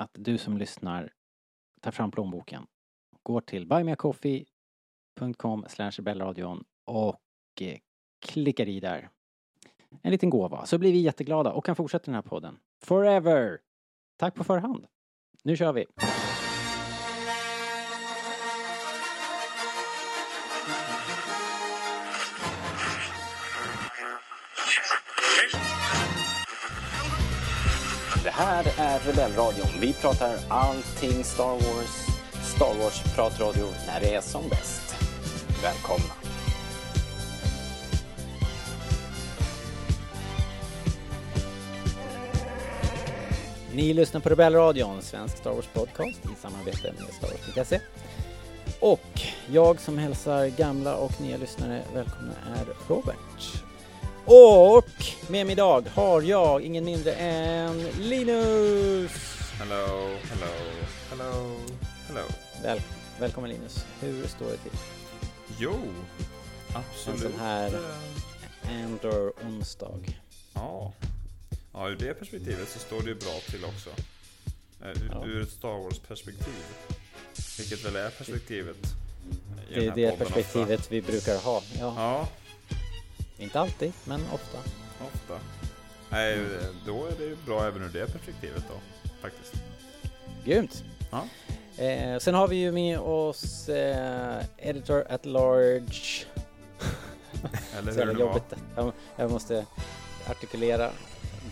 att du som lyssnar tar fram plånboken, går till buymeacoffee.com rebellradion och eh, klickar i där en liten gåva så blir vi jätteglada och kan fortsätta den här podden. Forever! Tack på förhand. Nu kör vi! Här är Rebellradion. Vi pratar allting Star Wars. Star Wars-pratradio när det är som bäst. Välkomna! Ni lyssnar på Rebellradion, svensk Star Wars podcast i samarbete med Star Wars.se. Och jag som hälsar gamla och nya lyssnare välkomna är Robert. Och med mig idag har jag ingen mindre än Linus! Hello, hello, hello, hello. Väl, välkommen Linus. Hur står det till? Jo, En absolut. sån här Andor onsdag. Ja. ja, ur det perspektivet så står det ju bra till också. Eh, ur- Ja. Ur ett Star Wars-perspektiv. Vilket väl är perspektivet. Det är det perspektivet vi brukar ha. Ofta. Ja, Ja, inte alltid, men ofta. ofta. Nej, då är det ju bra även ur det perspektivet då. Faktiskt. Grymt! Ja. Eh, sen har vi ju med oss eh, Editor at Large. Eller hur det jobbigt. Jag, jag måste artikulera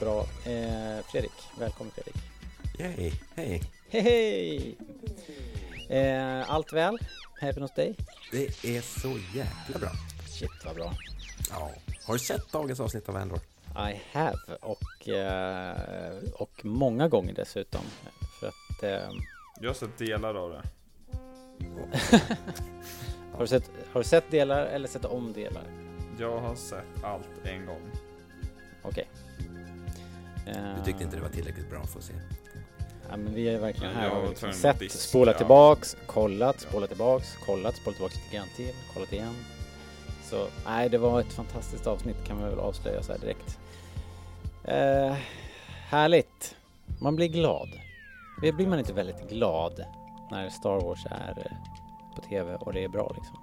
bra. Eh, Fredrik, välkommen Fredrik. Yay, hej. Hej hej! Eh, allt väl? Även hos dig? Det är så jäkla bra. Shit vad bra. Ja. Har du sett dagens avsnitt av Andor? I have och, eh, och många gånger dessutom. För att eh, Jag har sett delar av det. har, du sett, har du sett delar eller sett om delar? Jag har sett allt en gång. Okej. Eh, Du tyckte inte det var tillräckligt bra för att se? Ja, men vi är verkligen här jag liksom sett, spolat tillbaks, kollat, spolat tillbaks, kollat, spolat tillbaks lite grann till, kollat igen. Så nej, det var ett fantastiskt avsnitt kan man väl avslöja så här direkt. Eh, härligt. Man blir glad. Blir man inte väldigt glad när Star Wars är eh, på TV och det är bra liksom?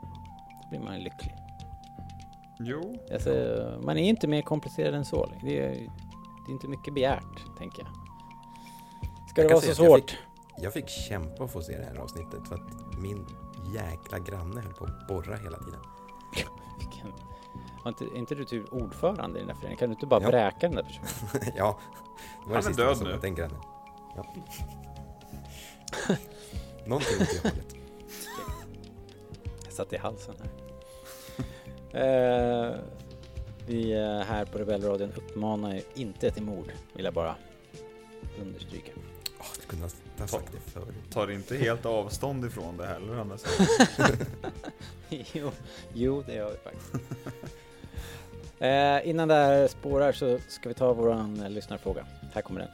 Då blir man lycklig. Jo, Alltså, man är inte mer komplicerad än så. Det är, det är inte mycket begärt, tänker jag. Ska det Jag kan vara så jag svårt? Jag fick kämpa för att se det här avsnittet för att min jäkla granne höll på att borra hela tiden. Vilken... Var inte, är inte du typ ordförande i den där föreningen? Kan du inte bara Ja. bräka den där personen? ja, det var Han det är sista död jag nu. av den grannen. Ja. Någonting åt det hållet. Jag satt i halsen här. eh, vi här på Rebellradion uppmanar ju inte till mord, vill jag bara understryka. Oh, du kunde ha sagt det förut. tar inte helt avstånd ifrån det heller. Hannes. jo, jo, det gör vi faktiskt. eh, innan det här spårar så ska vi ta våran eh, lyssnarfråga. Här kommer den.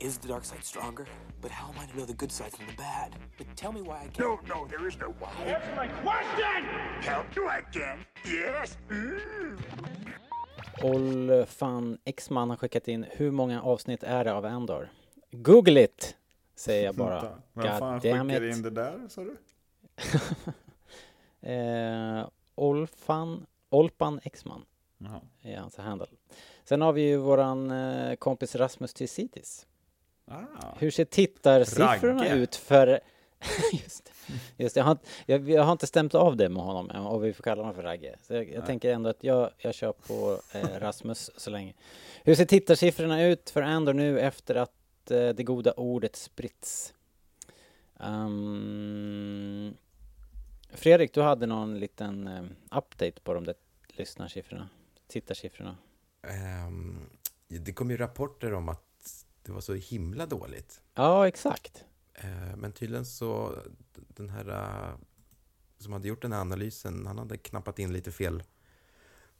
Is the dark side stronger? But how am I to know the good side from the bad? But tell me why I can't. No, no, there is no why. Answer my question! Help you again? Yes? Mm. Olfan Exman har skickat in hur många avsnitt är det av Andor? Google it! Säger jag bara. Vänta, Vem fan skickar it. in det där, sa du? eh, Olfan, Olpan Jaha. är hans handle. Sen har vi ju våran eh, kompis Rasmus Tisitis. Ah. Hur ser tittarsiffrorna Ragge. ut för... just det. Just det, jag, har, inte- jag, jag har inte stämt av det med honom än, och vi får kalla honom för Ragge. Så jag, jag tänker ändå att jag, jag kör på eh, Rasmus så länge. Hur ser tittarsiffrorna ut för Andor nu efter att eh, det goda ordet spritts? Ehm, Fredrik, du hade någon liten eh, update på de där lyssnarsiffrorna, tittarsiffrorna. Ehm, det kom ju rapporter om att det var så himla dåligt. Ja, exakt. Eh, men tydligen så, den här eh, som hade gjort den här analysen, han hade knappat in lite fel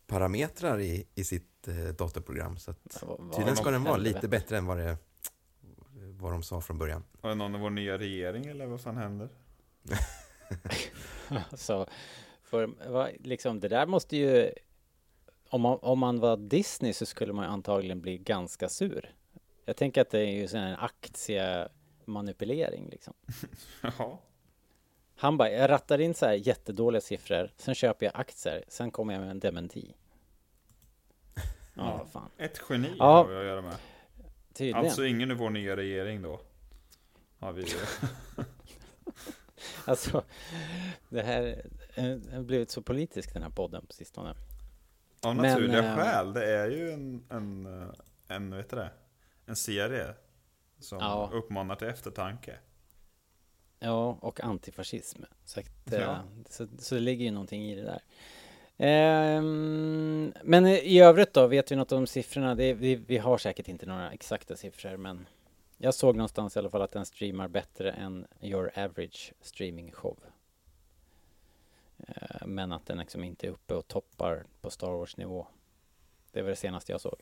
parametrar i, i sitt eh, datorprogram. Så att tydligen ska den vara lite bättre än vad, det, vad de sa från början. Var det någon i vår nya regering eller vad fan händer? Så, för, va, liksom, det där måste ju... Om man, om man var Disney så skulle man antagligen bli ganska sur. Jag tänker att det är ju sån här aktiemanipulering liksom. Ja. Han bara, jag rattar in så här jättedåliga siffror, sen köper jag aktier, sen kommer jag med en dementi. Ja, fan. Ett geni Ja. har vi att göra med. Tydligen. Alltså ingen i vår nya regering då. Har vi Alltså, det här eh, har blivit så politisk den här podden på sistone. Av Men, naturliga eh, skäl. Det är ju en, en, eh, en, vet det? En serie. Som Ja. uppmanar till eftertanke. Ja, och antifascism. Så, att, Ja. så, så det ligger ju någonting i det där. Ehm, men i övrigt då, vet vi något om siffrorna? Det, vi, vi har säkert inte några exakta siffror, men jag såg någonstans i alla fall att den streamar bättre än your average streaming show. Eh, men att den liksom inte är uppe och toppar på Star Wars nivå. Det var det senaste jag såg.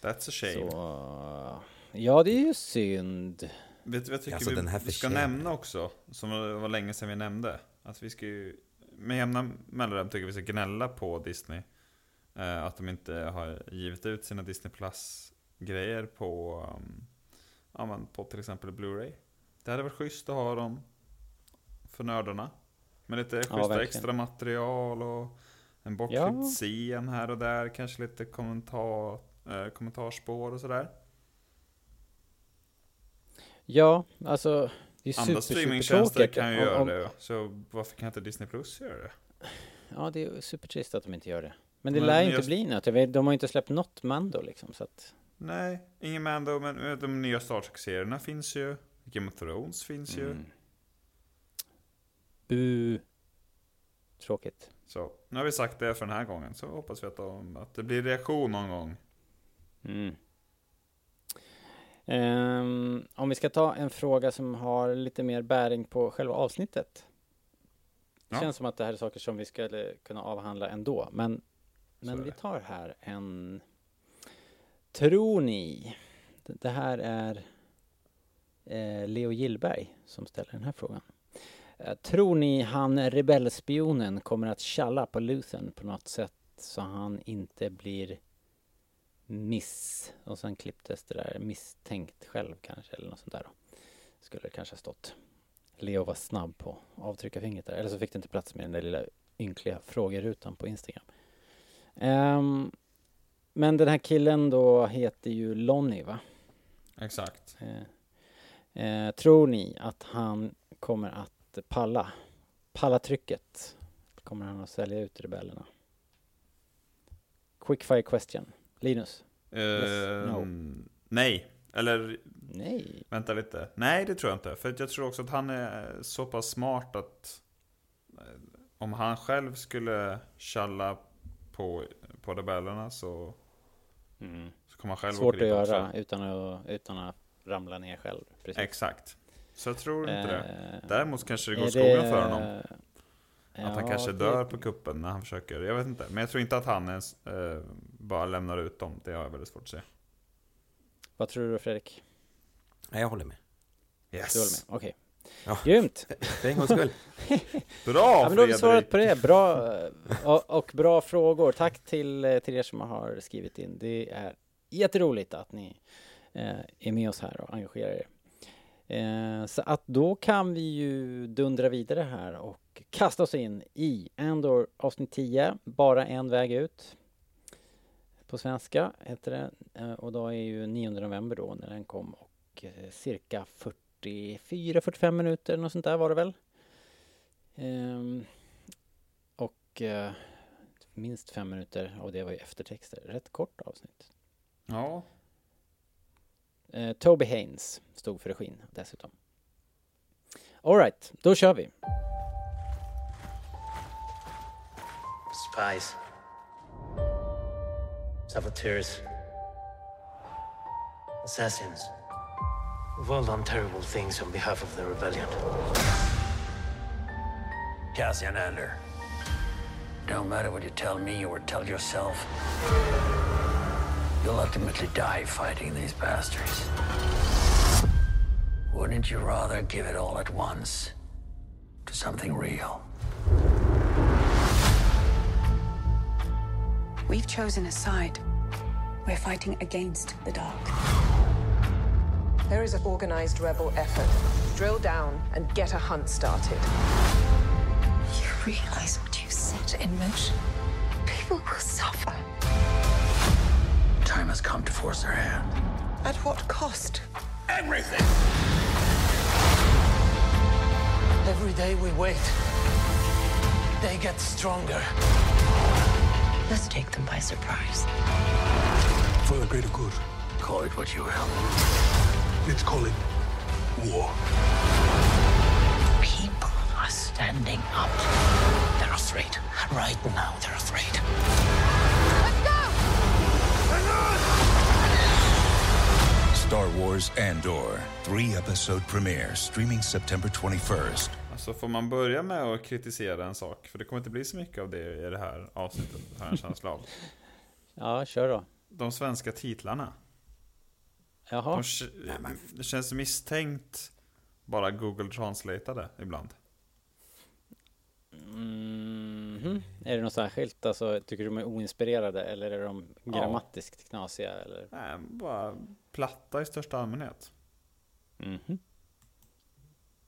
That's a shame. Så, ja, det är ju synd. Vet du vad jag tycker Alltså, vi, vi ska förtjänar- nämna också? Som var länge sedan vi nämnde. Att vi ska ju med jämna mellanrum tycker vi ska gnälla på Disney. Eh, att de inte har givit ut sina Disney Plus grejer på, um, ja, men på till exempel Blu-ray. Det hade varit schysst att ha dem för nördarna. Med lite schyssta verkligen. extra material och en bortklippt Ja. scen här och där. Kanske lite kommentar, eh, kommentarspår och sådär. Ja, alltså det är Andra super, streamingtjänster kan ju Om- göra om- det. Så varför kan inte Disney Plus göra det? Ja, det är supertrist att de inte gör det. Men det Men lär ju inte bli något. Vet, De har ju inte släppt något Mando liksom, så att... Nej, ingen Mando, men de nya Star Trek-serierna finns ju. Game of Thrones finns ju. Mm. Bu. Tråkigt. Så nu har vi sagt det för den här gången. Så hoppas vi att, de, att det blir reaktion någon gång. Mm. Ehm, om vi ska ta en fråga som har lite mer bäring på själva avsnittet. Det Ja. känns som att det här är saker som vi skulle kunna avhandla ändå. Men, men vi tar här en... Tror ni? Det här är eh, Leo Gillberg som ställer den här frågan. Eh, Tror ni han rebellspionen kommer att tjalla på Luthen på något sätt så han inte blir miss och sen klipptes det där misstänkt själv kanske eller något sånt där då. Skulle det kanske ha stått. Leo var snabb på att avtrycka fingret där eller så fick det inte plats med den där lilla ynkliga frågerutan på Instagram. Um, men den här killen då heter ju Lonnie va? Exakt. Eh, eh, tror ni att han kommer att palla? Palla trycket? Kommer han att sälja ut rebellerna? Quickfire question. Linus? Yes, no. Ehm, Nej, eller Nej. vänta lite. Nej, det tror jag inte. För jag tror också att han är så pass smart att eh, om han själv skulle tjalla på, på rebellerna så, så kommer han själv Svårt att göra också. utan att, utan att ramla ner själv. Precis. Exakt. Så jag tror inte det. Eh, Däremot kanske det går skogen för honom. Att han Ja, kanske det- dör på kuppen när han försöker. Jag vet inte. Men jag tror inte att han ens eh, bara lämnar ut dem. Det har jag väldigt svårt att se. Vad tror du Fredrik? Nej, jag håller med. Yes! Du håller med? Okej. Ja. Grymt! För en gångs skull. Bra Ja, men då har vi svarat på det. Bra eh, och, och bra frågor. Tack till, eh, till er som har skrivit in. Det är jätteroligt att ni eh, är med oss här och engagerar er. Eh, så att då kan vi ju dundra vidare här och kasta oss in i Andor avsnitt 10. Bara en väg ut. på svenska heter det. Eh, och då är ju 9 november då när den kom och eh, cirka 44-45 minuter något sånt där var det väl. Ehm, och eh, minst fem minuter av det var ju eftertexter. Rätt kort avsnitt. Ja, Eh, Toby Haynes stod för regin dessutom. Alright, då kör vi. Spies. Saboteurs. Assassins. We've all done terrible things on behalf of the rebellion. Cassian Ander. Don't matter what you tell me or tell yourself. You'll ultimately die fighting these bastards. Wouldn't you rather give it all at once to something real? We've chosen a side. We're fighting against the dark. There is an organized rebel effort. Drill down and get a hunt started. You realize what you set in motion? People will suffer. Time has come to force their hand. At what cost? Everything! Every day we wait, they get stronger. Let's take them by surprise. For the greater good, Call it what you will. Let's call it war. People are standing up. They're afraid. Right now, they're afraid. Star Wars Andor, three episode premiere, streaming September 21st. alltså får man börja med att kritisera en sak? För det kommer inte bli så mycket av det i det här avsnittet, har jag en känsla av. Ja, kör då. De svenska titlarna. Jaha. De, det känns misstänkt bara Google Translateade ibland. Mhm. Är det något särskilt? Alltså, tycker du de är oinspirerade eller är de grammatiskt knasiga? Eller? Nej, bara platta i största allmänhet. Mhm.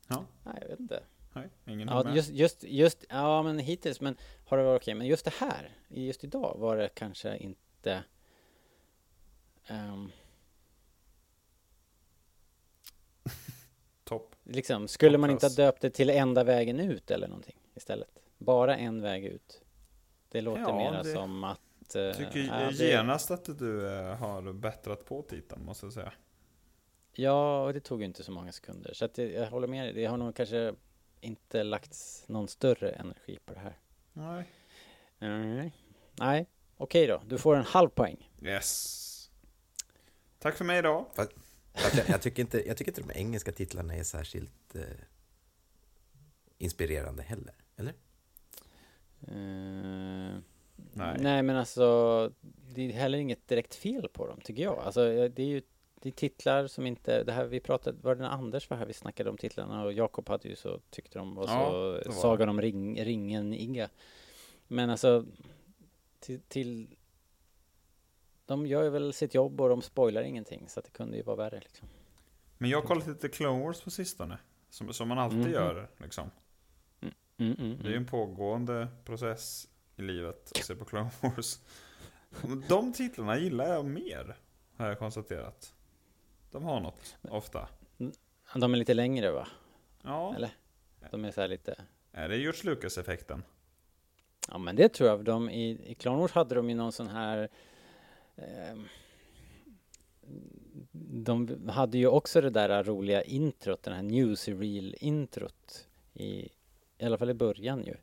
Ja, Nej, jag vet inte. nej, ingen Ja, just, just, just, ja men hittills, men har det varit okej? Men just det här, just idag var det kanske inte... ehm, Topp. liksom, skulle man inte ha döpt det till enda vägen ut eller någonting istället? Bara en väg ut. Det låter Ja, mera det- som att... Jag tycker det- genast att du eh, har bättrat på titeln, måste jag säga. Ja, och det tog ju inte så många sekunder. Så att det, jag håller med dig. Det har nog kanske inte lagts någon större energi på det här. Nej. Nej, Nej. okej då. Du får en halv poäng. Yes. Tack för mig då. Fast, fast jag, jag, tycker inte, jag tycker inte de engelska titlarna är särskilt eh, inspirerande heller. Eller? Eh, Nej. Nej, men alltså det är heller inget direkt fel på dem tycker jag. Alltså det är ju det är titlar som inte, det här vi pratade, var det när Anders var här vi snackade om titlarna och Jakob hade ju så, tyckte de var Ja, så, var Sagan om ring, ringen-iga. Men alltså till, till de gör ju väl sitt jobb och de spoilar ingenting så att det kunde ju vara värre liksom. Men jag har kollat lite Clone Wars på sistone. Som, som man alltid Mhm. gör, liksom. Mm, mm, Det är ju en mm. pågående process i livet att se på Clone Wars. De titlarna gillar jag mer, har jag konstaterat. De har något, ofta. De är lite längre va? Ja, Eller? De är så här lite är det George Lucas-effekten? Ja men det tror jag. De, i, I Clone Wars hade de ju någon sån här De hade ju också det där roliga introt, den här newsreel introt i, I alla fall i början ju.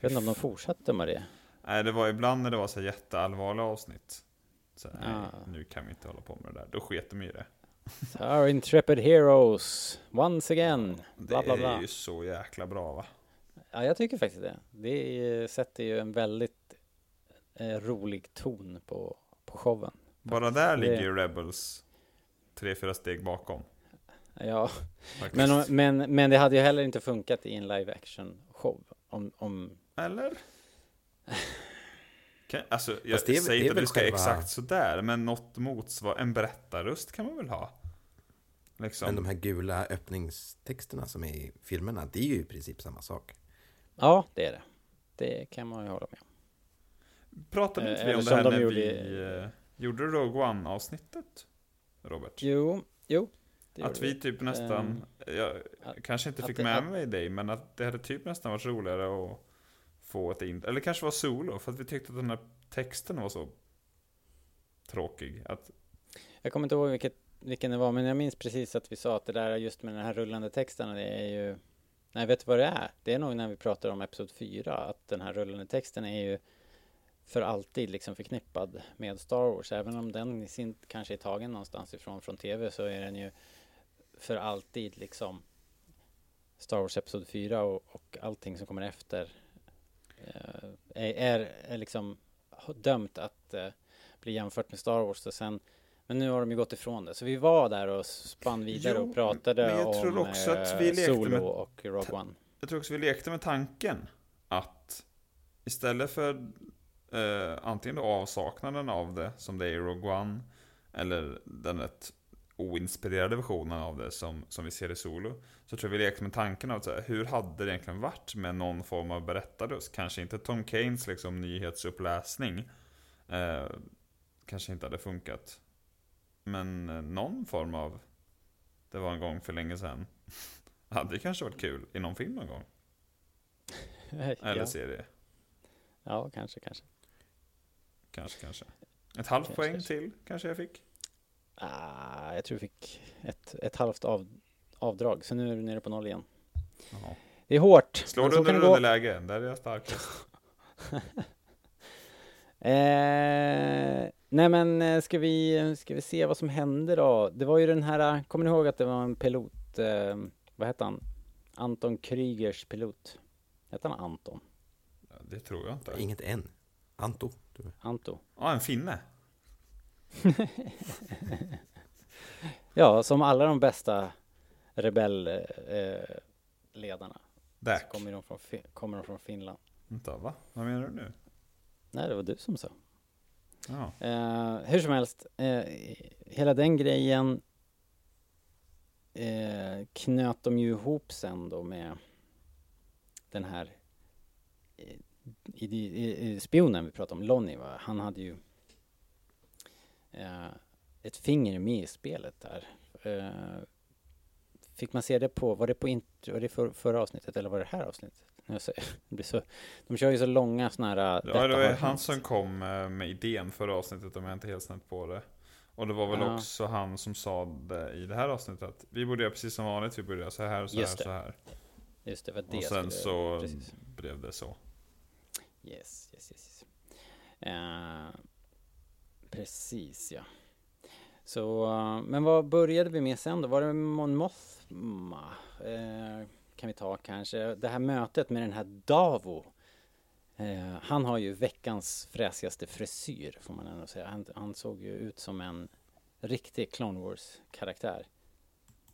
Jag vet inte om de fortsatte med det. Nej, det var ibland när det var så jätteallvarliga avsnitt. Så, nej, Ja. nu kan vi inte hålla på med det där. Då sket de i det. Our intrepid heroes, once again, Det bla bla är bla. ju så jäkla bra va? Ja, jag tycker faktiskt det. Det är- sätter ju en väldigt eh, rolig ton på, på showen. Bara där Det- ligger ju Rebels tre, fyra steg bakom. Ja, men, men, men det hade ju heller inte funkat i en live action show. Om, om, Eller? Kan, alltså, jag Fast det säger det inte att det ska själva- exakt sådär, men något motsvar, en berättarröst kan man väl ha? Liksom. Men de här gula öppningstexterna som är i filmerna, det är ju i princip samma sak. ja, det är det. Det kan man ju hålla med om. Pratade Eh, inte vi eller om det här de när gjorde vi eh, gjorde Rogue One-avsnittet? Robert? Jo, jo. Att vi typ nästan, jag att- kanske inte att fick det- med att- mig dig, men att det hade typ nästan varit roligare att få ett in, eller kanske var solo, för att vi tyckte att den här texten var så tråkig. Att, Jag kommer inte ihåg vilket, vilken det var, men jag minns precis att vi sa att det där just med den här rullande texten, det är ju... Nej, vet du vad det är? Det är nog när vi pratar om Episod 4, att den här rullande texten är ju för alltid liksom förknippad med Star Wars. Även om den sin kanske är tagen någonstans ifrån från tv så är den ju för alltid liksom Star Wars Episod 4 och, och allting som kommer efter eh, är, är, liksom dömt att eh, bli jämfört med Star Wars och sen men nu har de ju gått ifrån det. Så vi var där och spann vidare Jo, och pratade om tror också att eh, vi lekte Solo och Rogue One. jag tror också vi lekte med tanken att istället för eh, antingen då avsaknaden av det, som det är i Rogue One, eller den rätt oinspirerade versionen av det som, som vi ser i Solo, så tror jag vi lekte med tanken av så här, hur hade det egentligen varit med någon form av berättarröst? Kanske inte Tom Keynes liksom nyhetsuppläsning, eh, kanske inte hade funkat. Men eh, någon form av, det var en gång för länge sedan, hade kanske varit kul i någon film någon gång. Eller ja. serie. ja, kanske, kanske. Kanske, kanske. Ett halvt Kanske, poäng kanske. till kanske jag fick. Ah, jag tror vi fick ett, ett halvt av, avdrag, så nu är du nere på noll igen. Jaha. Det är hårt. Slår du under underläge? Där är jag starkast. Eh, nej men eh, ska vi, ska vi se vad som hände då? Det var ju den här, kommer ni ihåg att det var en pilot, eh, vad hette han? Anton Krygers pilot. Hette han Anton? Ja, Det tror jag inte. Inget än. Anto. Anto? Ja, en finne. Ja, som alla de bästa rebellledarna. Eh. Så kommer de, från, kommer de från Finland. Vänta, va? Vad menar du nu? Nej, det var du som sa. Ja. Eh, hur som helst, eh, hela den grejen eh, knöt de ju ihop sen då med den här eh, i, i, i spionen vi pratade om, Lonnie, va? han hade ju eh, ett finger med i spelet där. Eh, fick man se det på, var det på intro, var det för, förra avsnittet eller var det här avsnittet? Det blir så, de kör ju så långa sådana här... Ja, detta det var han som kom eh, med idén förra avsnittet om jag inte helt snett på det. Och det var väl Ja. också han som sa det i det här avsnittet att vi borde göra precis som vanligt, vi borde göra så här, så Just här, det. så här. Just det, var det Och sen så precis. blev det så. Yes, yes, yes. yes. Eh, precis, ja. Så, uh, men vad började vi med sen då? Var det Mon Mothma? Eh, kan vi ta kanske. Det här mötet med den här Davo. Eh, han har ju veckans fräsigaste frisyr, får man ändå säga. Han, han såg ju ut som en riktig Clone Wars-karaktär.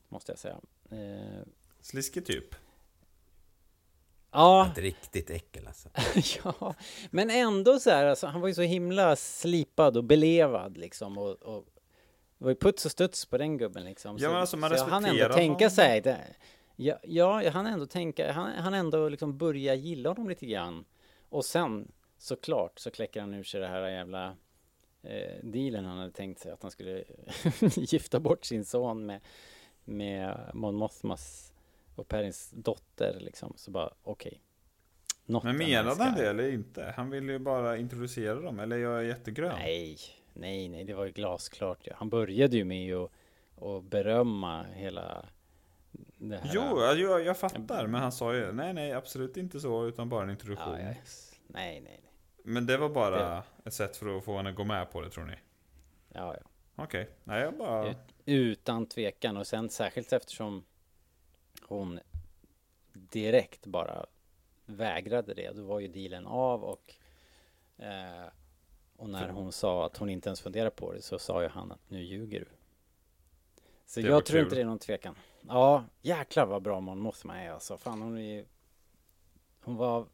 Måste jag säga. Sliskig typ ja, Ett riktigt äckel alltså. ja, men ändå så här, alltså, han var ju så himla slipad och belevad liksom och, och det var ju puts och studs på den gubben liksom. Ja, men alltså, man så han ändå respekterar tänka sig det. Ja, ja, han ändå tänka, han, han ändå liksom börja gilla honom lite grann. Och sen såklart så kläcker han ur sig det här jävla eh, dealen han hade tänkt sig att han skulle gifta bort sin son med, med Mon Mothmas och Perins dotter liksom. Så bara okej. Något Men menade han det eller inte? Han ville ju bara introducera dem, eller jag är jättegrön. Nej, nej, nej, det var ju glasklart. Han började ju med att, berömma hela det här. Jo, jag, jag, fattar, men han sa ju nej, nej, absolut inte så, utan bara en introduktion. ja, ja. Nej, nej, nej. Men det var bara ett sätt för att få henne att gå med på det, tror ni? Ja, ja. Okej, nej jag bara... Ut, utan tvekan. Och sen särskilt eftersom hon direkt bara vägrade det. Då var ju dealen av och eh, och när hon sa att hon inte ens funderar på det så sa ju han att nu ljuger du. Så Det jag tror kul. inte det är någon tvekan. Ja, jäklar vad bra Mon Mothma är alltså. Fan hon är ju... Hon var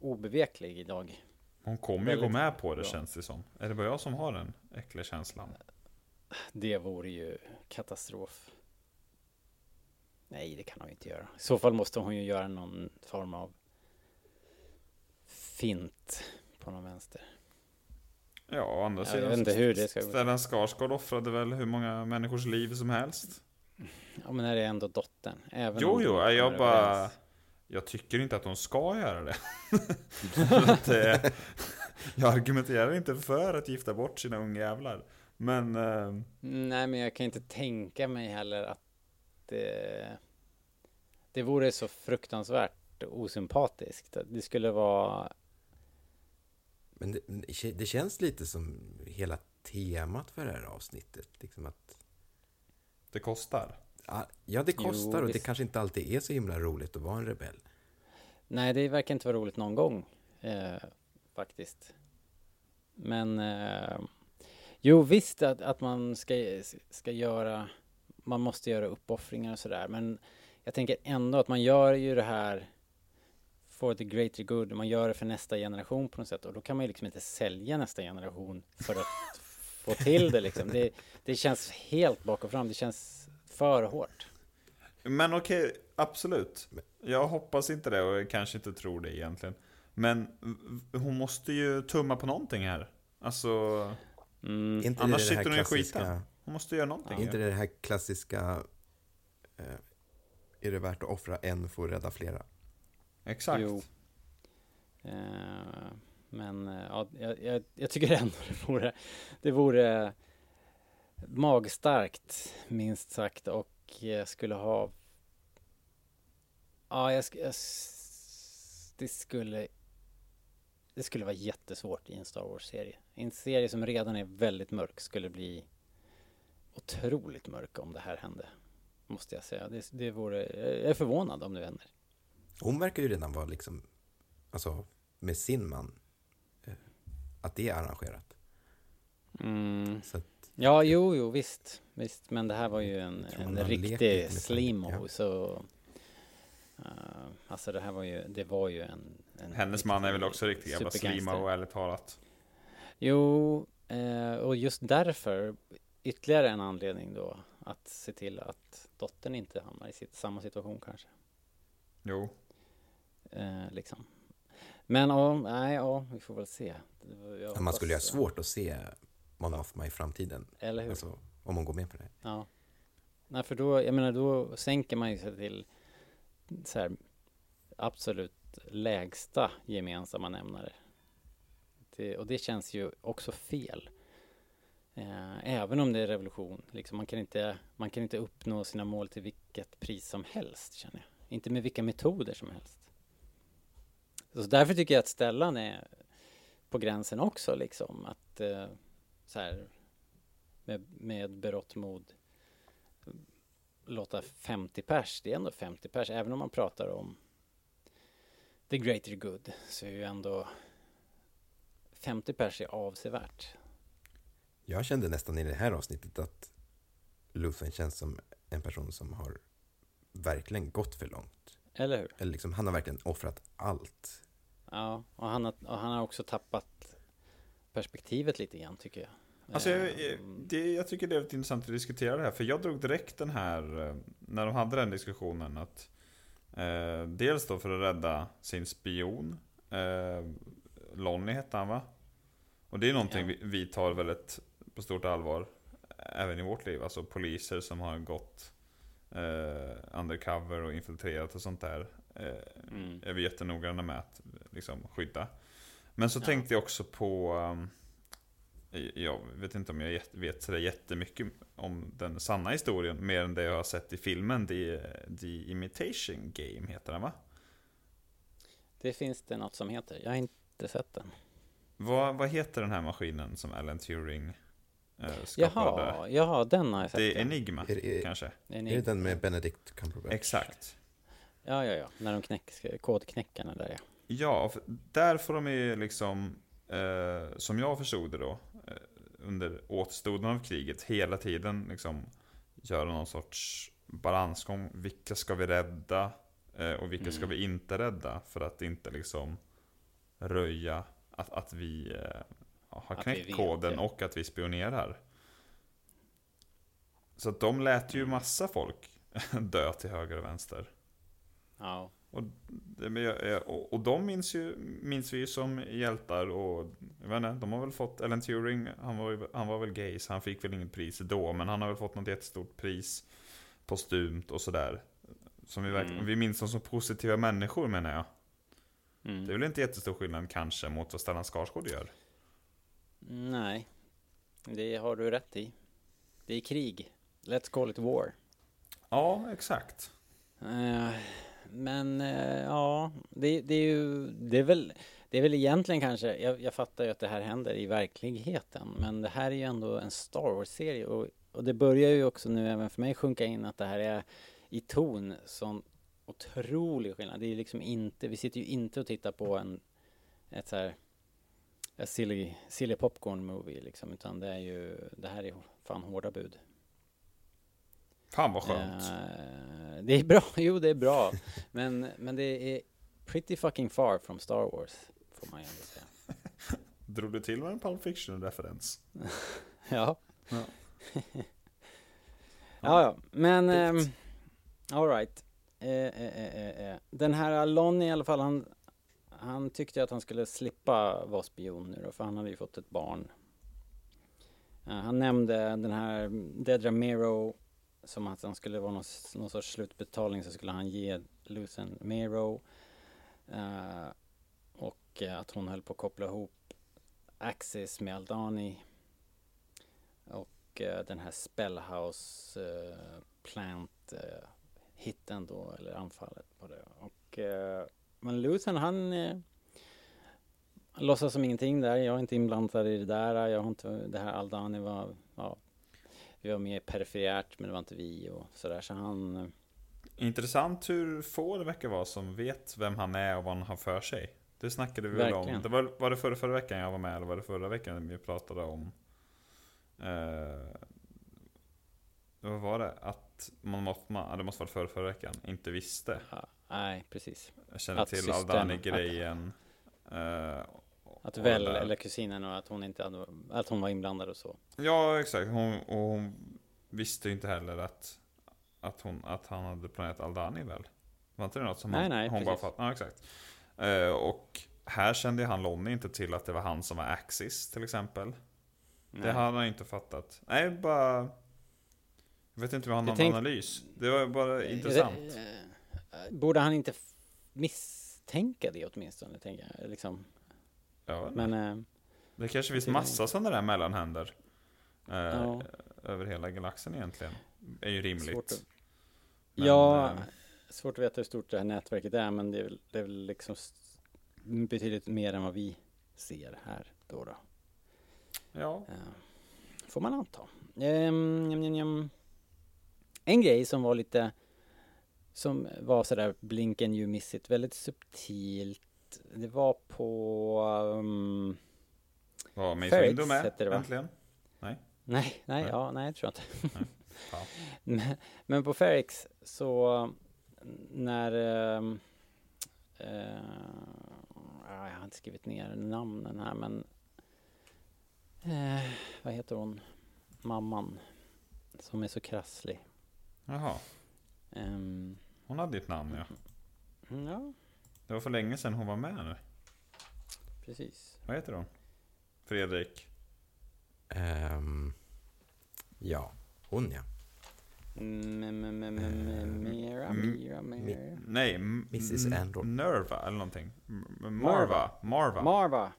obeveklig idag. Hon kommer ju gå med på det bra. känns det som. Är det bara jag som har den äckliga känslan? Det vore ju katastrof. Nej, det kan hon inte göra. I så fall måste hon ju göra någon form av fint på någon vänster. Ja, å andra Jag sidan. vet inte hur det ska gå. Stellan Skarsgård offrade väl hur många människors liv som helst. Ja, men är det ändå dottern? Även Jo, jo, jag bara... Jag tycker inte att de ska göra det. Att det jag argumenterar inte för att gifta bort sina ungjävlar. Men... Eh, Nej, men jag kan inte tänka mig heller att det... Det vore så fruktansvärt osympatiskt. Det skulle vara... Men det, det känns lite som hela temat för det här avsnittet. Liksom att, det kostar. ja, det Jo, kostar och det visst. kanske inte alltid är så himla roligt att vara en rebell. Nej, det verkar inte vara roligt någon gång. Eh, faktiskt. Men... Eh, jo, visst att, att man ska, ska göra... Man måste göra uppoffringar och sådär. Men jag tänker ändå att man gör ju det här for the greater good. Man gör det för nästa generation på något sätt. Och då kan man ju liksom inte sälja nästa generation för att få till det liksom. Det, det känns helt bak och fram. Det känns för hårt. Men okej, absolut. Jag hoppas inte det och jag kanske inte tror det egentligen. Men hon måste ju tumma på någonting här. Alltså... Mm. Inte Annars det sitter hon i klassiska- skiten. Hon måste göra någonting. Inte det här klassiska... Eh, är det värt att offra en för att rädda flera? Exakt. Jo. Eh, men eh, ja, jag, jag, tycker ändå det vore, det vore magstarkt, minst sagt, och jag skulle ha... Ja, jag, jag, det skulle... Det skulle vara jättesvårt i en Star Wars-serie. En serie som redan är väldigt mörk skulle bli otroligt mörk om det här hände. Måste jag säga. Det, det vore, jag är förvånad om det händer. Hon verkar ju redan vara liksom, alltså med sin man, eh, att det är arrangerat. Mm. Så att, Ja, jo, jo, visst, visst, men det här var ju en, en riktig slimo, ja. så... Uh, alltså det här var ju, det var ju en... en Hennes man är väl också riktig jävla och ärligt talat. Jo, eh, och just därför, ytterligare en anledning då, att se till att dottern inte hamnar i sitt, samma situation kanske. Jo. Eh, liksom. Men ja, nej, ja, vi får väl se. Jag man skulle ju ha svårt att se Mon Mothma i framtiden. Eller hur? Alltså, om hon går med på det. Ja. Nej, för då, jag menar, då sänker man ju sig till så här absolut lägsta gemensamma nämnare. Det, och det känns ju också fel. Eh, även om det är revolution. Liksom, man, kan inte, man kan inte uppnå sina mål till vilket pris som helst, känner jag. Inte med vilka metoder som helst. Så därför tycker jag att Stellan är på gränsen också, liksom. Att eh, så här, med, med berått mod eh, låta 50 pers, det är ändå 50 pers, även om man pratar om the greater good, så är ju ändå 50 pers är avsevärt. Jag kände nästan i det här avsnittet att Luthen känns som en person som har verkligen gått för långt. Eller hur? Eller liksom, han har verkligen offrat allt. Ja, och han har, och han har också tappat perspektivet lite grann tycker jag. Alltså, jag, Eh, jag- det, jag tycker det är intressant att diskutera det här. För jag drog direkt den här, eh, när de hade den diskussionen, att eh, dels då för att rädda sin spion, eh, Lonnie hette han va? Och det är någonting Ja. vi, vi tar väldigt på stort allvar, även i vårt liv. Alltså poliser som har gått eh, undercover och infiltrerat och sånt där. Eh, Mm. Är vi jättenoggranna med att liksom, skydda. Men så Ja. tänkte jag också på um, jag vet inte om jag vet sådär jättemycket om den sanna historien, mer än det jag har sett i filmen. The, The Imitation Game heter den va? Det finns det något som heter. Jag har inte sett den. Vad, vad heter den här maskinen som Alan Turing eh, skapade? Jaha, jaha, den har jag sett. Det är. Enigma, Är det- kanske? Är det den med Benedict Cumberbatch? Exakt. Ja, ja, ja. När de knäck, kodknäckarna där ja. Ja, där får de ju liksom, eh, som jag förstod det då, eh, under återstoden av kriget, hela tiden liksom göra någon sorts balansgång. Vilka ska vi rädda? Eh, och vilka ska Mm. vi inte rädda? För att inte liksom röja att, att vi eh, har knäckt koden och att vi spionerar. Så att de lät ju massa folk dö till höger och vänster. Ja, Och Och, de minns, ju, minns vi ju som hjältar och jag vet inte, de har väl fått, Ellen Turing, han var, han var väl gay så han fick väl inget pris då, men han har väl fått något jättestort pris postumt och sådär. Som vi, Mm. vi minns dem som positiva människor menar jag. Mm. Det är väl inte jättestor skillnad kanske mot vad Stellan Skarsgård gör. Nej, det har du rätt i. Det är krig. Let's call it war. Ja, exakt. Eh, men eh, ja, det, det är ju, det är väl, det är väl egentligen kanske, jag, jag fattar ju att det här händer i verkligheten, men det här är ju ändå en Star Wars-serie och, och det börjar ju också nu även för mig sjunka in att det här är i ton sån otrolig skillnad. Det är liksom inte, vi sitter ju inte och tittar på en, ett så här, a silly, silly popcorn movie liksom, utan det är ju, det här är fan hårda bud. Fan vad skönt. Eh, det är bra, jo det är bra. Men, men det är pretty fucking far from Star Wars, får man ju ändå säga. Drog du till med en Pulp Fiction-referens? Ja. Ja. ja, ja, men um, alright. Eh, eh, eh, eh, eh. Den här Lonnie i alla fall, han, han tyckte att han skulle slippa vara spion nu då, för han hade ju fått ett barn. Uh, han nämnde den här Dedra Mero som att han skulle vara någon, någon sorts slutbetalning så skulle han ge Lucen Mero. Uh, och eh, att hon höll på att koppla ihop Axis med Aldani. Och uh, den här Spellhouse Plant hitten då, eller anfallet på det. Och, men Lucen han eh, låtsas som ingenting där. Jag är inte inblandad i det där. Jag har inte, det här Aldani var, ja, vi var mer perifert men det var inte vi och sådär. Så han, eh, Intressant hur få det verkar vara som vet vem han är och vad han har för sig. Det snackade vi väl om. Det var, var det förra, förra veckan jag var med eller var det förra veckan vi pratade om? Eh, vad var det? Att man måste, man, det måste vara förra, förra veckan, inte visste. ja, nej precis. Jag känner Att till Aldani-grejen. Eh, Att och väl, det eller kusinen och att hon inte hade, att hon var inblandad och så. Ja, exakt. Hon, och hon visste ju inte heller att, att, hon, att han hade planerat Aldani väl? Var inte det något som Nej, han, nej, hon bara precis. fattade? Ja, exakt. Eh, och här kände han Lonnie inte till att det var han som var Axis till exempel. Det Nej. hade han inte fattat. Nej, bara... Jag vet inte om jag har tänk- analys. Det var bara intressant. Eh, eh, Borde han inte misstänka det åtminstone, tänker jag. Liksom. Ja, Men, eh, det kanske finns massa sådana där mellanhänder. Eh, Ja. Över hela galaxen egentligen. är ju rimligt. Svårt att- Men, ja, eh, svårt att veta hur stort det här nätverket är, men det är väl, det är väl liksom betydligt mer än vad vi ser här då. då. Ja. Eh, får man anta. Ehm. En grej som var lite, som var sådär blink and you miss it, väldigt subtilt. Det var på... Um, Var Ferrix Windu med det, äntligen? Nej. Nej, nej, Nej. ja, nej, jag tror jag inte. Ja. Men- Men på Ferrix så när eh, ja, jag har inte skrivit ner namnen här men eh, vad heter hon? Mamman som är så krasslig. Jaha. Ehm, Hon hade ett namn ja. ja, Det var för länge sedan hon var med nu. precis. Vad heter hon? Fredrik? Ehm, ja, hon ja. Mm, mm, mm, mm, mm, Mera, Mm. Mera, Mera. Nej, M- Mrs. Andor. Nerva eller någonting. M- Marva. Marva. Marva.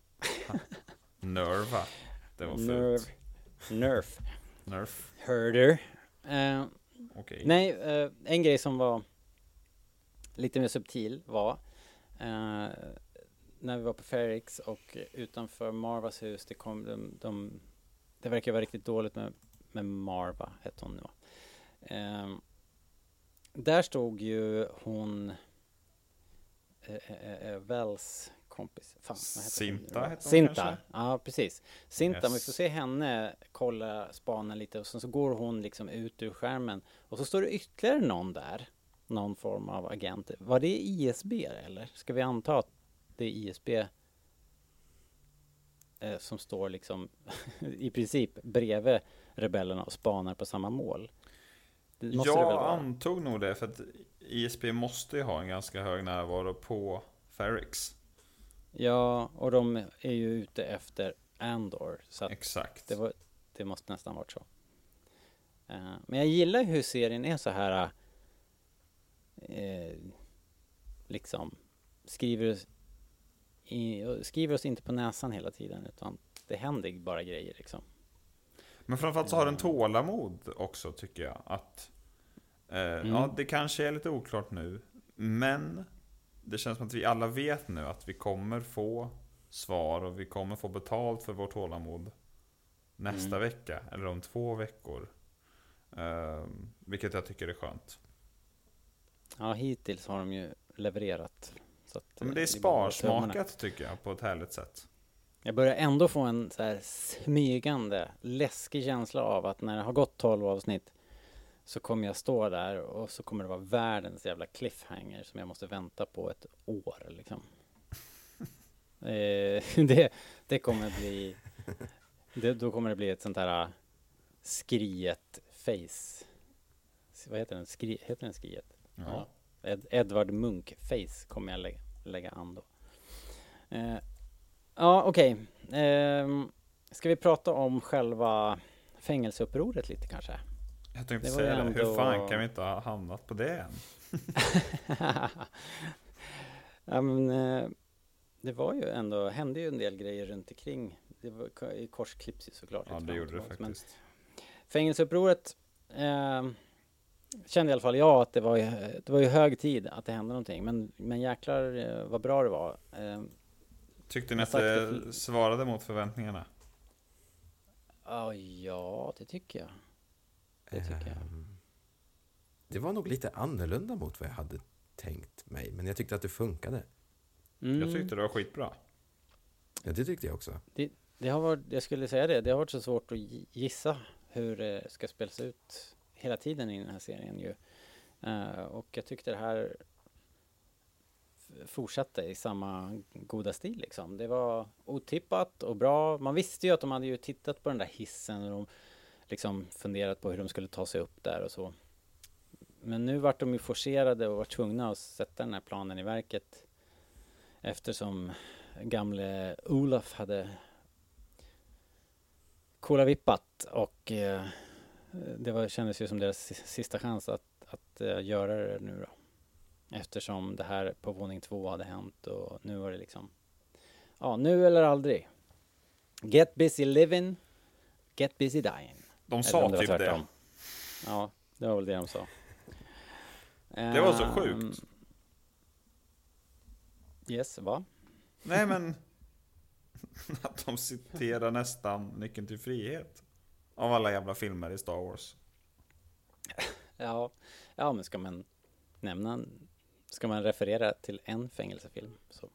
Nerva. Det var Nerv. fult. Nerf. Nerf. Herder. Eh, Okej. Nej, eh, en grej som var lite mer subtil var eh, när vi var på Ferrix och utanför Marvas hus, det kom de, de det verkar vara riktigt dåligt med, med Marva, hette hon nu? Ehm, där stod ju hon eh, eh, eh, Wells kompis, fan heter Sinta hette hon Sinta, kanske? ja precis. Sinta, Yes. vi får se henne kolla, spana lite och sen så går hon liksom ut ur skärmen och så står det ytterligare någon där. Någon form av agent. Var det ISB eller? Ska vi anta att det är ISB eh, som står liksom i princip bredvid rebellerna och spanar på samma mål? Jag antog nog det, för att ISP måste ju ha en ganska hög närvaro på Ferrix. Ja, och de är ju ute efter Andor. Så Exakt. det, var, det måste nästan varit så. Eh, men jag gillar hur serien är så här eh, liksom skriver oss, i, skriver oss inte på näsan hela tiden utan det händer bara grejer liksom. Men framförallt så har den tålamod också tycker jag. Att eh, Ja, det kanske är lite oklart nu. Men det känns som att vi alla vet nu att vi kommer få svar och vi kommer få betalt för vårt tålamod nästa Mm. vecka eller om två veckor. Eh, vilket jag tycker är skönt. Ja, hittills har de ju levererat. Att, Men det är eh, sparsmakat tycker jag på ett härligt sätt. Jag börjar ändå få en så här smygande, läskig känsla av att när det har gått 12 avsnitt så kommer jag stå där och så kommer det vara världens jävla cliffhanger som jag måste vänta på ett år liksom. Eh, det, det kommer bli, det, då kommer det bli ett sånt här skriet face. Vad heter den? Skri, heter den skriet? Ja. Ed, Edvard Munch-face kommer jag lägga, lägga an då. Eh, ja, okej. Ehm, ska vi prata om själva fängelseupproret lite kanske? Jag tänkte Det säga det, hur ändå- fan kan vi inte ha hamnat på det än? ja, men, eh, det var ju ändå, hände ju en del grejer runt omkring. Det var k- i korsklipps ju såklart. Ja, det gjorde det tillbaks, men faktiskt. Fängelseupproret eh, kände i alla fall jag att det var, ju, det var ju hög tid att det hände någonting. Men, men jäklar eh, vad bra det var. Eh, Tyckte ni att det svarade mot förväntningarna? Ja, ja, det tycker jag. Det tycker jag. Ehm, Det var nog lite annorlunda mot vad jag hade tänkt mig, men jag tyckte att det funkade. Mm. Jag tyckte det var skitbra. Ja, det tyckte jag också. Det, det har varit, jag skulle säga det, det har varit så svårt att gi- gissa hur det ska spelas ut hela tiden i den här serien ju. Uh, och jag tyckte det här fortsatte i samma goda stil liksom. Det var otippat och bra. Man visste ju att de hade ju tittat på den där hissen och de liksom funderat på hur de skulle ta sig upp där och så. Men nu vart de ju forcerade och var tvungna att sätta den här planen i verket eftersom gamle Olof hade kolavippat och eh, det var, kändes ju som deras si- sista chans att, att eh, göra det nu då. Eftersom det här på våning två hade hänt och nu var det liksom Ja, nu eller aldrig. Get busy living, get busy dying. De Eller sa var typ det. Ja, det var väl det de sa. Det var så Ehm, sjukt. Yes, va? Nej men... att de citerar nästan Nyckeln till frihet. Av alla jävla filmer i Star Wars. Ja, ja men ska man nämna, ska man referera till en fängelsefilm så,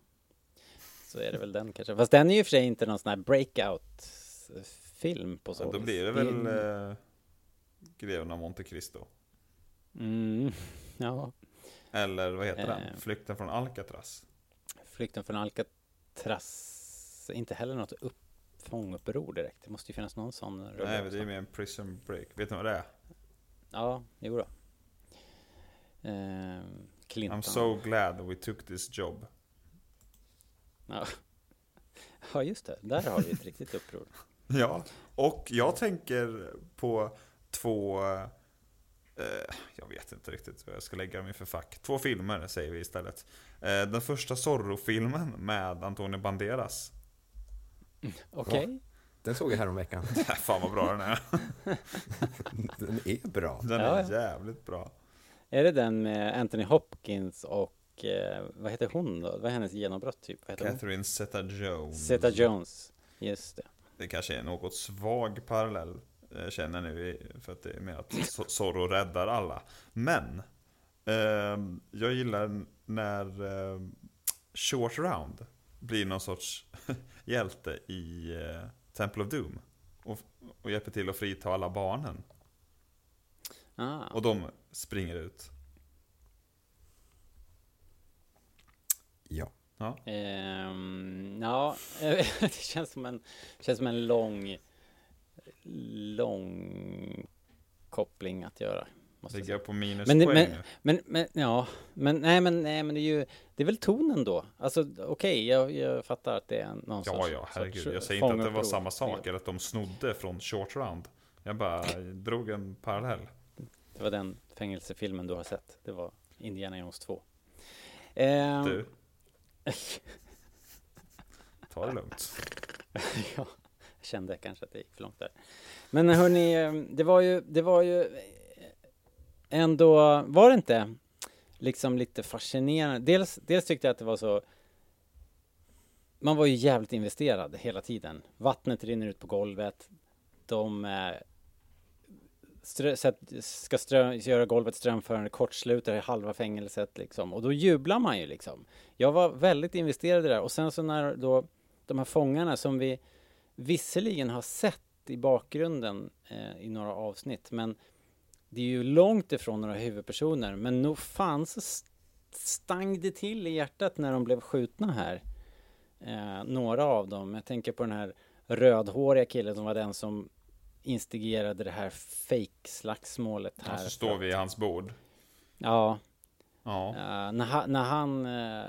så är det väl den kanske. Fast den är ju för sig inte någon sån här breakout-film på så Så då blir det väl eh, Greven av Monte Cristo. Mm, ja, Eller vad heter Eh. den? Flykten från Alcatraz. Flykten från Alcatraz, inte heller något upp, fånguppror direkt. Det måste ju finnas någon sån Nej, det är mer en prison break. Vet ni vad det är? Ja, jo då. Ehm, Clinton. I'm so glad we took this job. Ja. ja, just det. Där har vi ett riktigt uppror. Ja, och jag tänker på två... Eh, jag vet inte riktigt vad jag ska lägga dem i för fack. Två filmer säger vi istället. Eh, den första Zorro-filmen med Antonio Banderas. Okej. Den såg jag häromveckan. Fan vad bra den är. Den är bra. Den Ja, är ja. jävligt bra. Är det den med Anthony Hopkins och eh, vad heter hon då? Vad är hennes genombrott typ? Vad heter? Catherine Zeta-Jones. Zeta Jones. Just det. Det kanske är något svag parallell eh, känner ni för att det är mer att Zorro räddar alla. Men ehm, jag gillar när ehm, Short Round blir någon sorts hjälte i eh, Temple of Doom. Och, och hjälper till att frita alla barnen. Ah. Och de springer ut. Ja. Ja. Ehm, ja, det känns som en, känns som en lång, lång koppling att göra. Ligga på minuspoäng Men, men, men, men, ja, men nej, men, nej, men det är ju, det är väl tonen då. Alltså okej, jag, jag fattar att det är någon Ja, ja, herregud. Jag säger inte att det var samma sak, eller att de snodde från Short Round. Jag bara drog en parallell. Det var den fängelsefilmen du har sett. Det var Indiana Jones 2. Eh, Du, ta det lugnt. ja, jag kände kanske att det gick för långt där. Men hörni, eh, det var ju, det var ju ändå, var det inte liksom lite fascinerande? Dels, dels tyckte jag att det var så man var ju jävligt investerad hela tiden. Vattnet rinner ut på golvet. De eh, strö, ska strö, göra golvet strömförande, kortslutar i halva fängelset liksom. Och då jublar man ju liksom. Jag var väldigt investerad i det där. Och sen så när då de här fångarna som vi visserligen har sett i bakgrunden eh, i några avsnitt, men det är ju långt ifrån några huvudpersoner. Men nog fan så st- stang det till i hjärtat när de blev skjutna här. Eh, några av dem. Jag tänker på den här rödhåriga killen som var den som instigerade det här fake-slagsmålet här. Och så står vi i hans bord. Ja, Ja. Eh, när han, när han eh,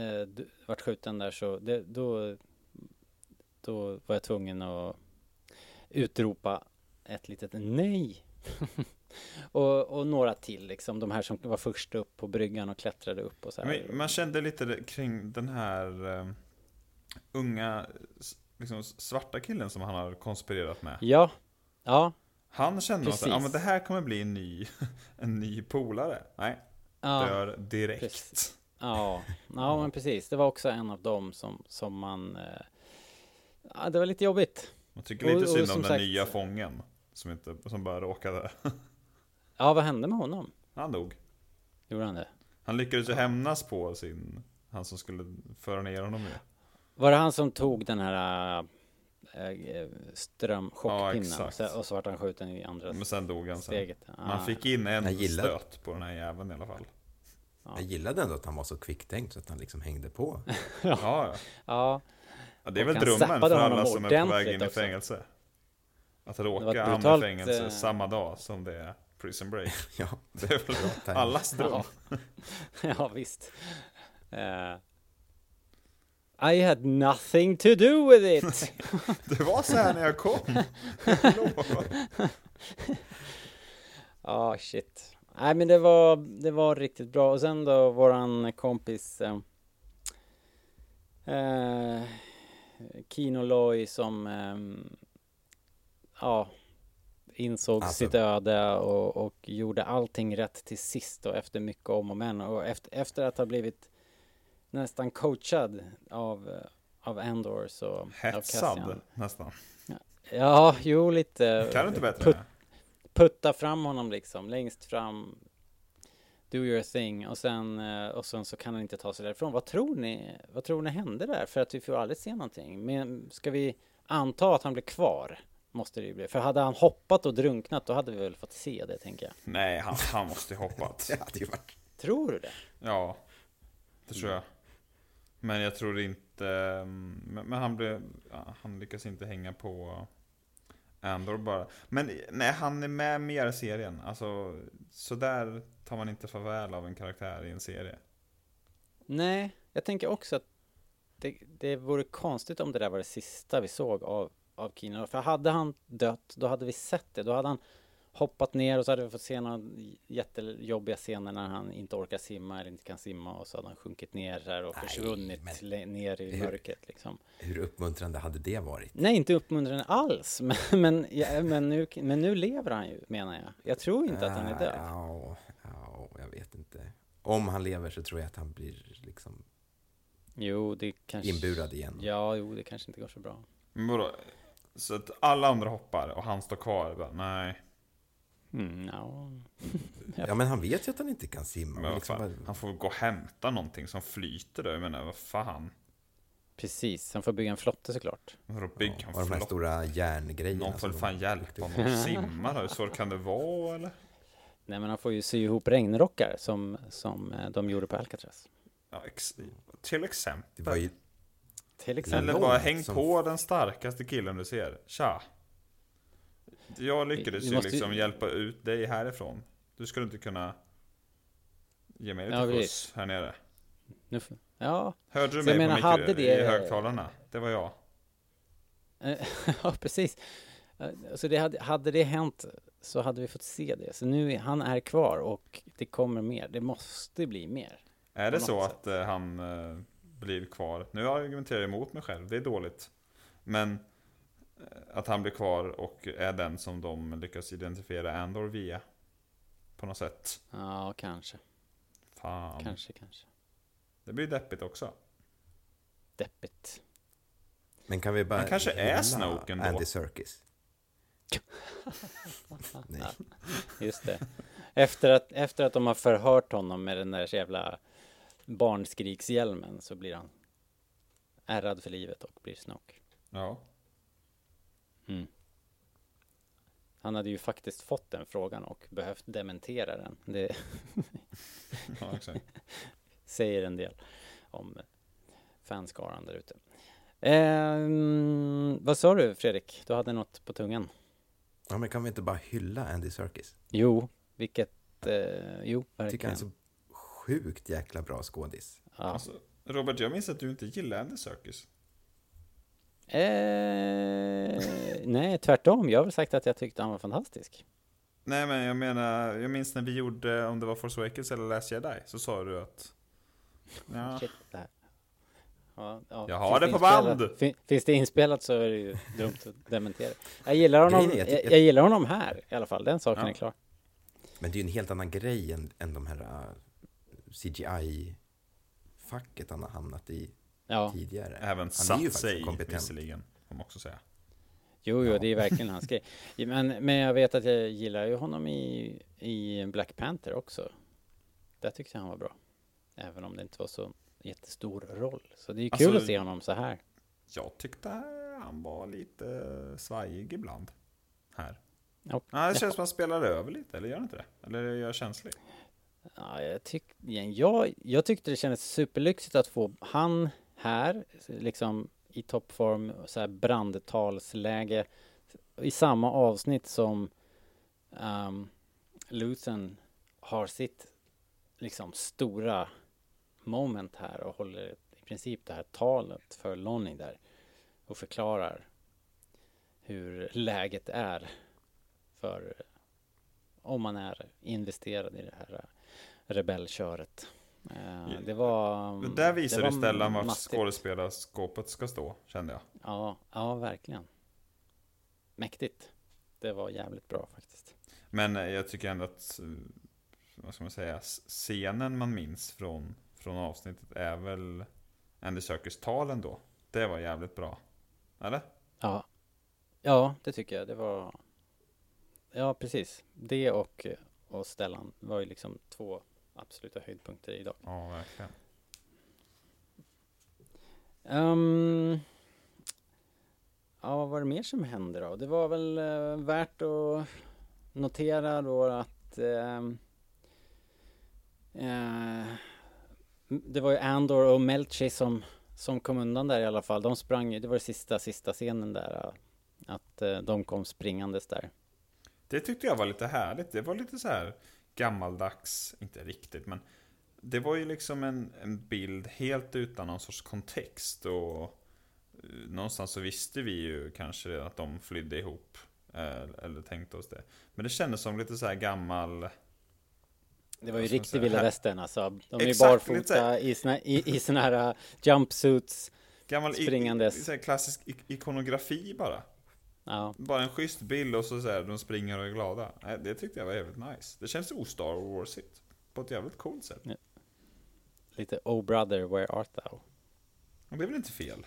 eh, vart skjuten där så det, då, då var jag tvungen att utropa ett litet nej. och, och några till liksom, de här som var först upp på bryggan och klättrade upp och så här. Men man kände lite kring den här eh, unga liksom, svarta killen som han har konspirerat med. Ja, ja, Han kände Precis. ja men det här kommer bli en ny, en ny polare. Nej, ja. dör direkt. Precis. Ja, ja men precis. Det var också en av dem som, som man... Eh, ja, det var lite jobbigt. Man tycker lite Och- och synd om som den sagt- nya fången. Som, inte, som bara råkade. Ja, vad hände med honom? Han dog. Gjorde han det? Han lyckades ju hämnas på sin, han som skulle föra ner honom ju. Var det han som tog den här äh, strömchockpinnen? exakt. och, så, vart han skjuten i andra Men sen dog han sen. steget? Ah. Man fick in en stöt på den här jäveln i alla fall. Jag gillade ändå att han var så kvicktänkt så att han liksom hängde på. Ja, ja. Ja, ja det är Och väl drömmen för alla som är på väg in i också. fängelse. Att råka hamna i fängelse eh, samma dag som det är prison break. Ja, Det är väl allas dröm. Ja. ja visst. Eh, I had nothing to do with it. Det var så här när jag kom. Ja, shit. Nej, men det var, det var riktigt bra. Och sen då våran kompis eh, eh, Kino Loy som eh, ja, insåg Alltså- sitt öde och, och gjorde allting rätt till sist och efter mycket om och men. Och efter, efter att ha blivit nästan coachad av, eh, av Andor så... Hetsad nästan. Ja, jo lite. Kan du inte bättre? Put, putta fram honom liksom, längst fram. Do your thing och sen, eh, och sen så kan han inte ta sig därifrån. Vad tror ni, vad tror ni hände där? För att vi får aldrig se någonting. Men ska vi anta att han blir kvar? Måste det ju bli. För hade han hoppat och drunknat då hade vi väl fått se det tänker jag. Nej, han, han måste ju hoppat. det hade ju varit... Tror du det? Ja, det tror jag. Men jag tror inte... mm, Men, men han blev... Han lyckas inte hänga på Andor bara. Men nej, han är med mer i serien. Alltså, så där tar man inte farväl av en karaktär i en serie. Nej, jag tänker också att det, det vore konstigt om det där var det sista vi såg av, av Kino. För hade han dött, då hade vi sett det. Då hade han hoppat ner och så hade vi fått se några jättejobbiga scener när han inte orkar simma eller inte kan simma och så hade han sjunkit ner där och Nej, försvunnit men- ner i Hur- mörkret liksom. Hur uppmuntrande hade det varit? Nej, inte uppmuntrande alls. Men, men, ja, men, nu, men nu lever han ju, menar jag. Jag tror inte att han är död. Ja, ja, jag vet inte. Om han lever så tror jag att han blir liksom Jo, det kanske... inburad igen. Ja, jo, det kanske inte går så bra. Men vadå? Så att alla andra hoppar och han står kvar. Bara, nej, Mm, ja. Ja, men han vet ju att han inte kan simma. men liksom bara- han får gå och hämta någonting som flyter då. Jag menar, vad fan. Precis, han får bygga en flotte såklart. Vadå bygga Ja, en och de här stora järngrejerna. Någon får fan hjälpa honom att simma då? Hur svårt kan det vara eller? Nej men han får ju sy ihop regnrockar som, som eh, de gjorde på Alcatraz. Ja, ex- till exempel. Det var ju Till exempel. Eller bara häng som- på den starkaste killen du ser. Tja. Jag lyckades Vi ju måste- liksom hjälpa ut dig härifrån. Du skulle inte kunna ge mig lite Ja, skjuts här nere. Nu, f- ja, Hörde du Så mig jag menar, på mikro- hade det- i högtalarna? Det var jag. Eh, ja precis. Eh, Så det hade, hade det hänt så hade vi fått se det. Så nu är han är kvar och det kommer mer. Det måste bli mer. Är det så något att eh, han blir kvar? Nu argumenterar jag emot mig själv, det är dåligt. Men eh, att han blir kvar och är den som de lyckas identifiera Andor via. På något sätt. Ja, kanske. Fan. Kanske, kanske. Det blir deppigt också. Deppigt. Men kan vi bara Han kanske är Snoke ändå. Andy Serkis? Nej. Just det. Efter att, efter att de har förhört honom med den där jävla barnskrikshjälmen så blir han ärrad för livet och blir Snoke. Ja. Mm. Han hade ju faktiskt fått den frågan och behövt dementera den. Det ja säger en del om fanskaran där ute. Ehm, vad sa du Fredrik? Du hade något på tungan? Ja, men kan vi inte bara hylla Andy Serkis? Jo, vilket... Eh, jo, Jag tycker han är verkligen. så sjukt jäkla bra skådis. Ja. Alltså, Robert, jag minns att du inte gillar Andy Serkis. Eh, nej, tvärtom. Jag har väl sagt att jag tyckte han var fantastisk. Nej men jag menar, jag minns när vi gjorde, om det var Force Awakens eller Last Jedi, så sa du att... Ja, Shit. Ja, ja. Jag har Finns det på band! fin- Finns det inspelat så är det ju dumt att dementera. Jag gillar honom, jag, jag- jag gillar honom här i alla fall. Den saken Ja. är klar. Men det är ju en helt annan grej än, än de här CGI-facket han har hamnat i Ja, tidigare. även han är satt ju sig kompetent. visserligen, får man också säga. jo, jo, Ja. det är verkligen hans grej. Men, men jag vet att jag gillar ju honom i, i Black Panther också. Där tyckte jag han var bra. Även om det inte var så jättestor roll. Så det är kul Alltså- att se honom så här. Jag tyckte han var lite svajig ibland. Här. Ja, Ja, det känns som att han spelar över lite, eller gör han inte det? Eller är jag känslig? Ja, jag, tyck, jag, jag tyckte det kändes superlyxigt att få han här, liksom i toppform, så här brandtalsläge, i samma avsnitt som um, Luthen har sitt liksom stora moment här och håller i princip det här talet för Lonnie där och förklarar hur läget är för om man är investerad i det här rebellköret. Eh, Det var... Det där visar det Stellan var mastigt. skådespelarskåpet ska stå, kände jag. Ja, ja, verkligen. Mäktigt. Det var jävligt bra faktiskt. Men eh, jag tycker ändå att, eh, vad ska man säga, scenen man minns från, från avsnittet är väl Andy Serkis tal ändå. Det var jävligt bra. Eller? Ja, ja det tycker jag. Det var... Ja, precis. Det och, och Stellan var ju liksom två absoluta höjdpunkter idag. Ja, verkligen. Um, ja, vad var det mer som hände då? Det var väl eh, värt att notera då att ehm, eh, det var ju Andor och Melchi som, som kom undan där i alla fall. De sprang ju, det var det sista, sista scenen där. eh, Att eh, de kom springandes där. Det tyckte jag var lite härligt. Det var lite så här gammaldags, inte riktigt, men det var ju liksom en, en bild helt utan någon sorts kontext. Och eh, någonstans så visste vi ju kanske att de flydde ihop. eh, Eller tänkte oss det. Men det kändes som lite så här gammal... Det var ju riktig vilda västern alltså. De är ju Exakt, barfota i sina, i, i såna här uh, jumpsuits. Gammal i- Springandes. i- här klassisk ik- ikonografi bara. Ja, Bara en schysst bild och så, så här, de springer och är glada. Det tyckte jag var jävligt nice. Det känns o-Star Warsigt. På ett jävligt coolt sätt. lite Oh brother, where art thou? Och det är väl inte fel?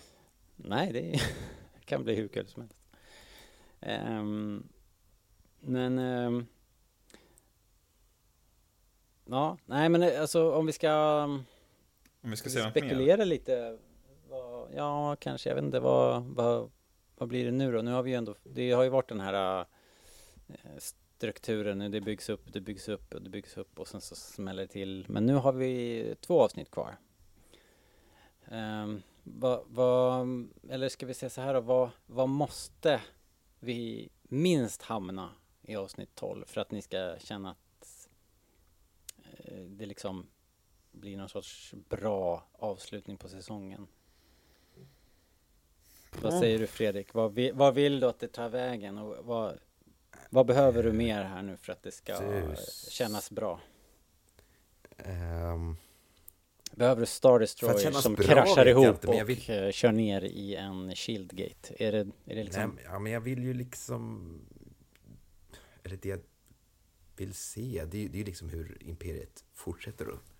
Nej, det är- kan bli hur kul som helst. Ehm, men... ehm, ja, nej men eh, alltså om vi ska... Om vi ska vi spekulera lite? Vad, ja, kanske. Jag vet inte. Vad, vad, vad blir det nu då? Nu har vi ju ändå... Det har ju varit den här eh, strukturen. nu Det byggs upp, det byggs upp och det byggs upp och sen så smäller det till. Men nu har vi två avsnitt kvar. Ehm, um, vad, vad, eller ska vi säga så här då? Vad, vad måste vi minst hamna i avsnitt 12 för att ni ska känna att eh, det liksom blir någon sorts bra avslutning på säsongen? Vad säger du Fredrik? Vad vill, vad vill du att det tar vägen? Och vad, vad behöver du mer här nu för att det ska Du- kännas bra? Ehm, Behöver du Star Destroyer som bra kraschar ihop inte, och vill- eh, kör ner i en shieldgate? Är det, är det liksom... nej, men- ja, men jag vill ju liksom... Eller det jag vill se, det är ju liksom hur Imperiet fortsätter att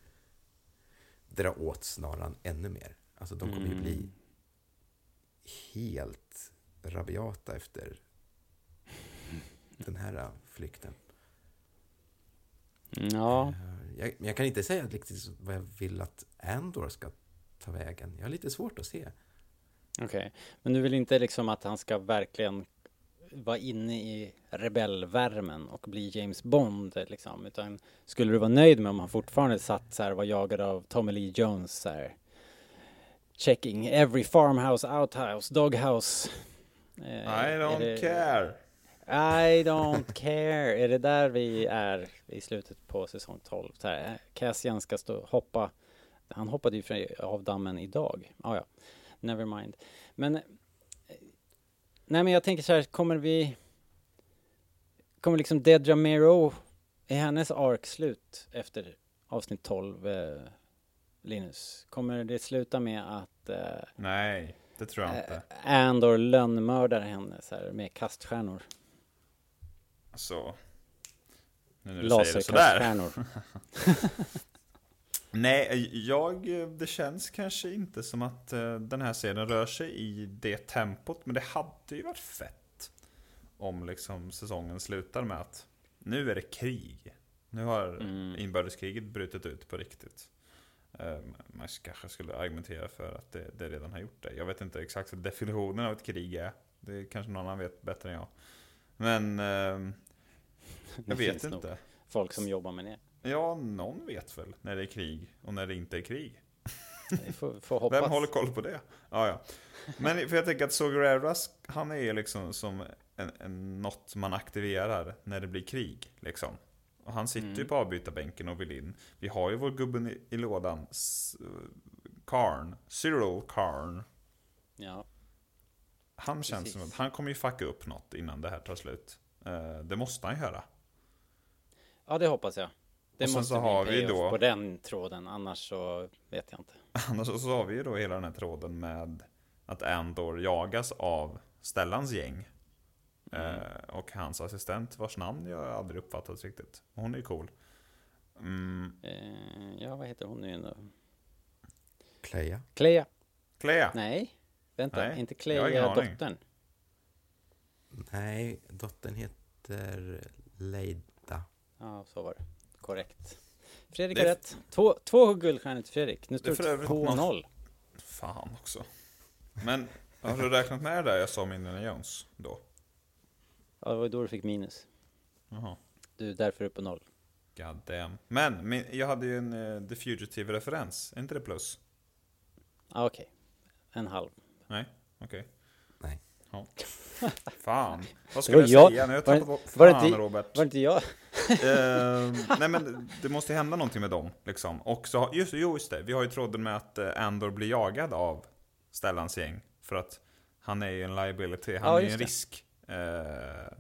dra åt snaran ännu mer. Alltså de kommer ju bli Mm. Helt rabiata efter den här flykten. Ja, Eh, Jag, jag kan inte säga riktigt vad jag vill att Andor ska ta vägen. Jag har lite svårt att se. okej. Men du vill inte liksom att han ska verkligen vara inne i rebellvärmen och bli James Bond liksom, utan skulle du vara nöjd med om han fortfarande satt så här och var jagad av Tommy Lee Jones så här checking every farmhouse, outhouse, doghouse. Eh, I don't det- care. I don't care. Är det där vi är i slutet på säsong 12? Så här, Cassian ska stå hoppa. Han hoppade ju av dammen idag. Ah, ja, never mind. Men eh, nej, men jag tänker så här, kommer vi? Kommer liksom Dedra Mero är hennes ark slut efter avsnitt 12? Eh, Linus, kommer det sluta med att eh, Nej, det tror jag inte. Andor lönnmördar henne så här, med kaststjärnor? Så. Nu när du säger det sådär. Nej, jag, det känns kanske inte som att eh, den här serien rör sig i det tempot. Men det hade ju varit fett. Om liksom säsongen slutar med att nu är det krig. Nu har Mm. inbördeskriget brutit ut på riktigt. Eh, Man kanske skulle argumentera för att det, det redan har gjort det. Jag vet inte exakt vad definitionen av ett krig är. Det kanske någon annan vet bättre än jag. Men Det jag vet inte. Folk som jobbar med det. Ja, någon vet väl när det är krig och när det inte är krig. Får, får. Vem håller koll på det? Ja, ja. Men för jag tänker att Sogereras, han är liksom som en, en, något man aktiverar när det blir krig. Liksom. Han sitter ju Mm. på avbytarbänken och vill in. Vi har ju vår gubben i, i lådan, Karn, Cyril Karn. Ja. Han känns Precis. som att han kommer ju fucka upp något innan det här tar slut. Eh, det måste han göra. ja, det hoppas jag. Det Och sen måste så bli har vi då- på den tråden, annars så vet jag inte. Annars så har vi ju då hela den här tråden med att Andor jagas av Stellans gäng. Mm. Eh, och hans assistent vars namn jag aldrig uppfattat riktigt. Hon är ju cool. Mm, Eh, ja, vad heter hon nu igen då? Clea. Clea? Clea. Nej, vänta, Nej, inte Clea dottern? Nej, dottern heter Leida. Ja, så var det. Korrekt. Fredrik har är- rätt. Två, två guldstjärnor till Fredrik. Nu står för det övrigt 2-0. Fan också. Men har du räknat med det där jag sa om Indiana Jones då? Ja, det var då du fick minus. Jaha. Du är därför uppe på noll. God damn. Men min, jag hade ju en uh, The Fugitive-referens. Är inte det plus? Ja, okej. En halv. Nej? Okej. Nej. Ja. Fan. Vad Det ska jag jag- säga? Nu har jag var det- tappat bort... var det Fan inte- Robert. Var det inte jag? Eh, nej men det måste ju hända någonting med dem. Liksom. Och så, just, jo, just det. Vi har ju tråden med att eh, Andor blir jagad av Stellans gäng. För att han är ju en liability. Han Ja, är ju just en det. risk. Eh,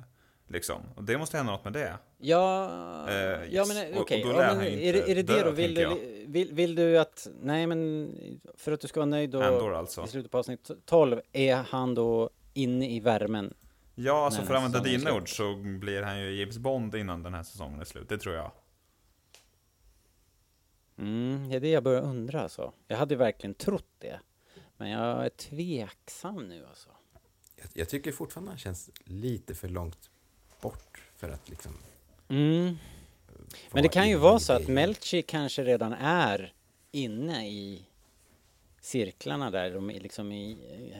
liksom. Och det måste hända något med det. Ja, Eh, ja yes. men Och- okej. och då Ja, men han ju är, inte är det det då? Vill du, vill, vill du att, nej men för att du ska vara nöjd då Andor alltså. i slutet på avsnitt 12, är han då inne i värmen? Ja, alltså för att använda dina ord så blir han ju James Bond innan den här säsongen är slut. Det tror jag. Mm, det är det jag börjar undra alltså. Jag hade verkligen trott det. Men jag är tveksam nu alltså. Jag, jag tycker fortfarande han känns lite för långt bort för att liksom... Mm. Men det kan ju vara så att Melchi kanske redan är inne i cirklarna där. De är liksom i,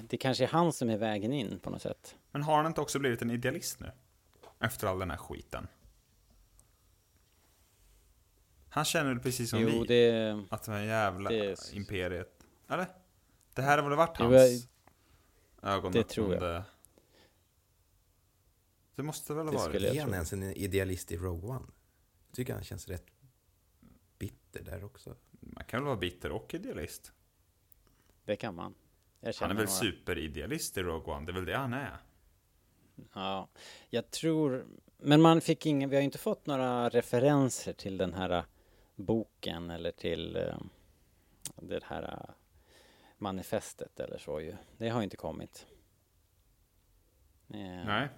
det kanske är han som är vägen in på något sätt. Men har han inte också blivit en idealist nu? Efter all den här skiten. Han känner väl precis som Jo, vi. det... Att det här jävla det- imperiet. Eller? Det här har väl varit hans ögon det tror jag. Det måste väl ha Det varit. Är han ens en idealist i Rogue One? Jag tycker han känns rätt bitter där också. Man kan väl vara bitter och idealist. Det kan man. Han är väl några. superidealist i Rogue One, det är väl det han är. Ja, jag tror... Men man fick ingen... Vi har ju inte fått några referenser till den här boken eller till eh, det här manifestet eller så ju. Det har inte kommit. Eh, Nej.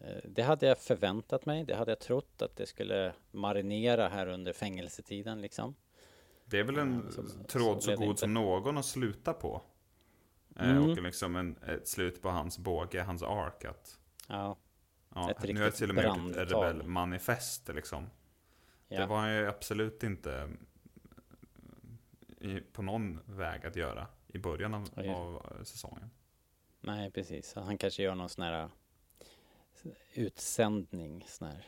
eh, Det hade jag förväntat mig. Det hade jag trott att det skulle marinera här under fängelsetiden liksom. Det är väl en Ja, så- tråd så så, det god inte. som någon att sluta på. Eh, Mm. Och liksom en, ett slut på hans båge, hans ark. Att, Ja, ja, Ett nu har jag till och med gjort ett rebellmanifest liksom. Det ja. var han ju absolut inte eh, i, på någon väg att göra i början av, Ja, av eh, säsongen. Nej, precis. Han kanske gör någon sån här äh, utsändning, sån här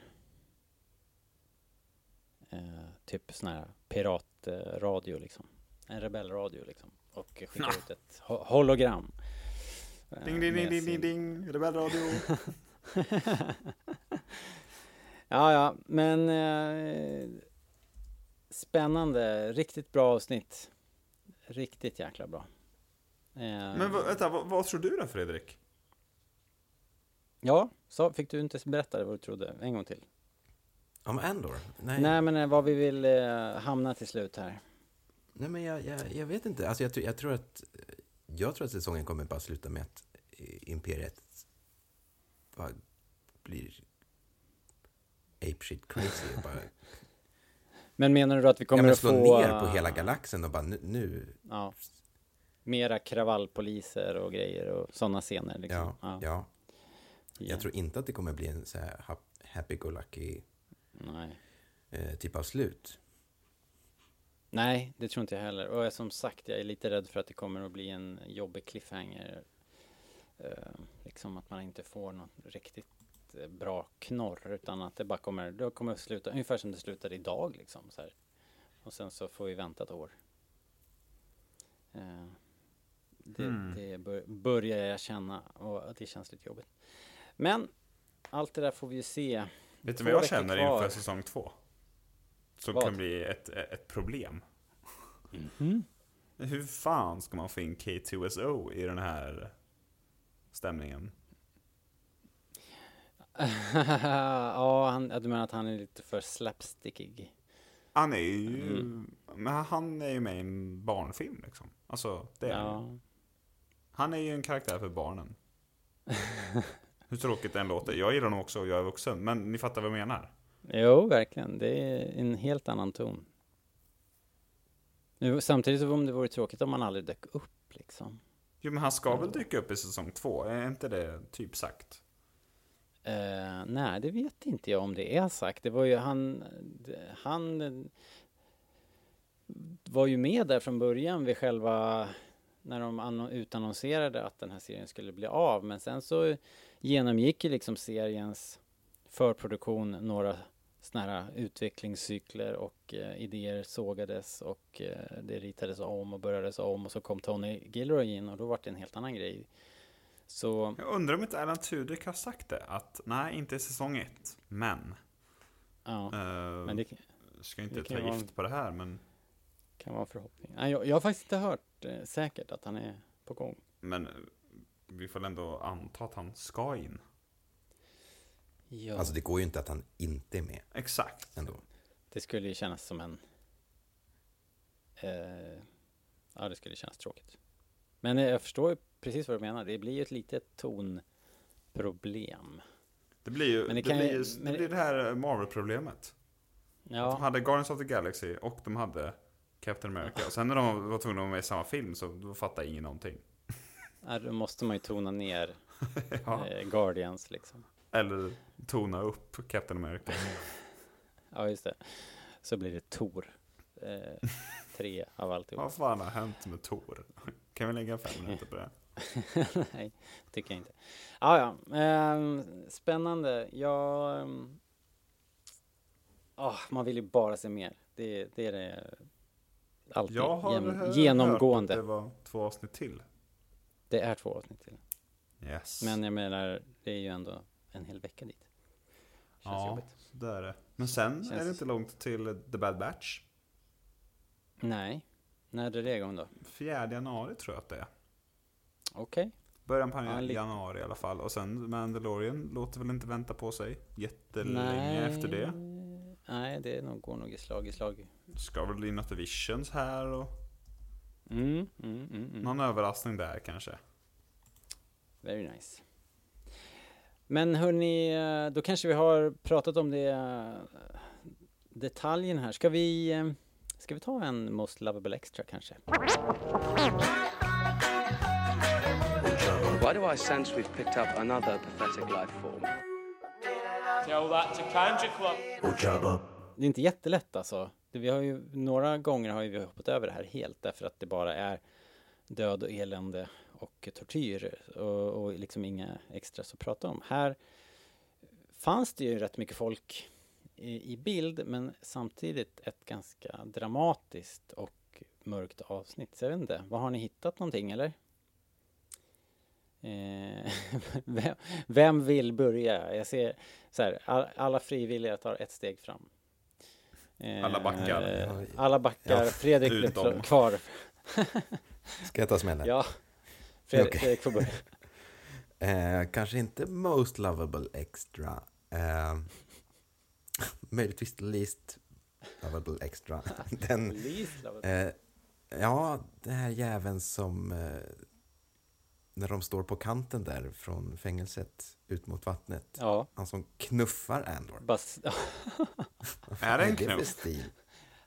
eh, typ sån här piratradio liksom. En rebellradio liksom. Och skickar ut ett ho- hologram. eh, Ding, ding, ding, sin- ding, ding, rebellradio. ja, ja, men eh, spännande. Riktigt bra avsnitt. Riktigt jäkla bra. Eh, Men vänta, vad, vad tror du då Fredrik? Ja, så fick du inte berätta vad du trodde en gång till? Om Andor? Nej, Nej, men eh, vad vi vill eh, hamna till slut här. Nej men jag, jag, jag vet inte. Alltså jag, tror- jag, tror att, jag tror att säsongen kommer bara sluta med att Imperiet bara blir apeshit crazy. Och bara, Men menar du att vi ja, kommer men att slå få... ner på hela galaxen och bara nu... nu Ja. Mera kravallpoliser och grejer och sådana scener liksom. ja, ja. Ja. Jag tror inte att det kommer bli en så här hap- happy-go-lucky eh, typ av slut. Nej, det tror inte jag heller. Och som sagt, jag är lite rädd för att det kommer att bli en jobbig cliffhanger. Eh, liksom att man inte får något riktigt bra knorr utan att det bara kommer, det kommer att sluta ungefär som det slutade idag liksom. Så här. Och sen så får vi vänta ett år. Eh, det Hmm. det bör, börjar jag känna och att det känns lite jobbigt. Men allt det där får vi ju se. Vet du vad jag känner kvar. inför säsong två? Som Vad? kan bli ett, ett problem. Mhm. Hur fan ska man få in K2SO i den här stämningen? ja, han, du menar att han är lite för slapstickig? Han är ju, Mm. men han är ju med i en barnfilm liksom. Alltså, det är han. Ja. Han är ju en karaktär för barnen. Hur tråkigt det än låter. Jag gillar honom också och jag är vuxen. Men ni fattar vad jag menar. Jo, verkligen. Det är en helt annan ton. Samtidigt så om det vore tråkigt om han aldrig dök upp liksom. Jo men han ska väl dyka upp i säsong två? Är inte det typ sagt? Uh, nej, det vet inte jag om det är sagt. Det var ju han, han var ju med där från början vid själva, när de utannonserade att den här serien skulle bli av. Men sen så genomgick ju liksom seriens förproduktion några såna här utvecklingscykler och uh, idéer sågades och uh, det ritades om och börjades om och så kom Tony Gilroy in och då var det en helt annan grej. Så Jag undrar om inte Alan Tudyk har sagt det. Att nej, inte i säsong ett. Men. ja, eh, men det ska inte det ta kan vara- gift på det här men. kan vara en förhoppning. Nej, jag, jag har faktiskt inte hört eh, säkert att han är på gång. Men eh, vi får ändå anta att han ska in. Ja, Alltså det går ju inte att han inte är med Exakt. ändå. det skulle ju kännas som en... Eh, ja, det skulle kännas tråkigt. Men eh, jag förstår ju precis vad du menar. Det blir ju ett litet tonproblem. Det blir ju Men det, det blir, ju- men- det, blir det här Marvel-problemet. De Ja, hade Guardians of the Galaxy och de hade Captain America. Och sen när de var tvungna att vara med i samma film så då fattade ingen någonting. ja, då måste man ju tona ner Ja. eh, Guardians liksom. Eller tona upp Captain America. Ja, just det. Så blir det Tor. Eh, tre av alltihop. Vad fan har hänt med Tor? Kan vi lägga fem minuter på det? Nej, tycker jag inte. Ah, ja, ehm, spännande. Jag... ah, man vill ju bara se mer. Det, det är det alltid Jag har jäm- hört genomgående. att det var två avsnitt till. Det är två avsnitt till. Yes. Men jag menar, det är ju ändå en hel vecka dit. Känns Ja, jobbigt. det är det. Men sen är Känns- det inte långt till The Bad Batch. Nej, när är det igång då? 4 januari tror jag att det är. Okej. Början på Ja, januari i alla fall. Och sen Mandalorian låter väl inte vänta på sig jättelänge efter det. Nej, det nog, går nog i slag i slag. Ska väl bli något Visions här och Mm, mm, mm, mm. någon överraskning där kanske. Very nice. Men hörni, eh, då kanske vi har pratat om det eh, detaljen här. Ska vi, eh, ska vi ta en Most Lovable Extra kanske? Why do I sense we've picked up another pathetic life form? Tell that to Kanji Club. Det är inte jättelätt alltså. Vi har ju, några gånger har ju vi hoppat över det här helt därför att det bara är död och elände och tortyr och, och liksom inga extras att prata om. Här fanns det ju rätt mycket folk i, bild men samtidigt ett ganska dramatiskt och mörkt avsnitt. Så jag vet inte, vad har ni hittat någonting eller? Eh, vem, vem vill börja? Jag ser så här, all, alla frivilliga tar ett steg fram. Eh, Alla backar. Alla backar. Ja, Fredrik utom. kvar. Ska jag ta smällen? Ja. Fredrik, Okej. Fredrik får börja. Eh, kanske inte most lovable extra. Möjligtvis least lovable extra. Den, Least lovable. eh, ja, den här jäveln som eh, när de står på kanten där från fängelset ut mot vattnet. Ja. Han som knuffar Andor. Bas- Är det en knuff?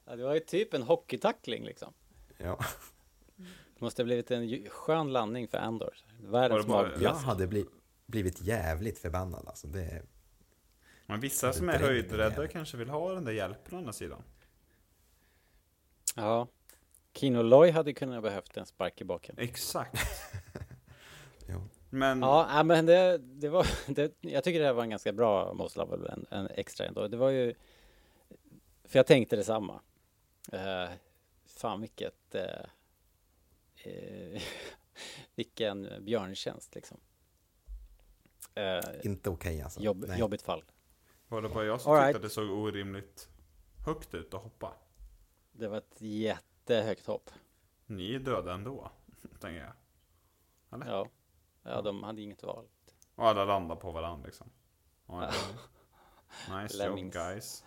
ja, det var ju typ en hockeytackling liksom. Ja. Det måste ha blivit en ju- skön landning för Andor. Världens bara- Jag magplask. hade bli, blivit jävligt förbannad alltså. Det Men vissa som är höjdrädda kanske vill ha den där hjälpen å andra sidan. Ja. Kino Loy hade kunnat behövt en spark i baken. Exakt. Men Ja, ja, men det, det var, det, jag tycker det här var en ganska bra Most Lovable, en, en extra ändå. Det var ju, för jag tänkte detsamma. Uh, fan vilket, uh, vilken björntjänst liksom. Eh, inte okej alltså. jobb, jobbigt fall. Var det bara jag som All tyckte right. att det såg orimligt högt ut att hoppa? Det var ett jättehögt hopp. Ni är döda ändå, tänker jag. Eller? Ja, ja de hade inget val. Och alla landar på varandra liksom. Ja, nice job guys.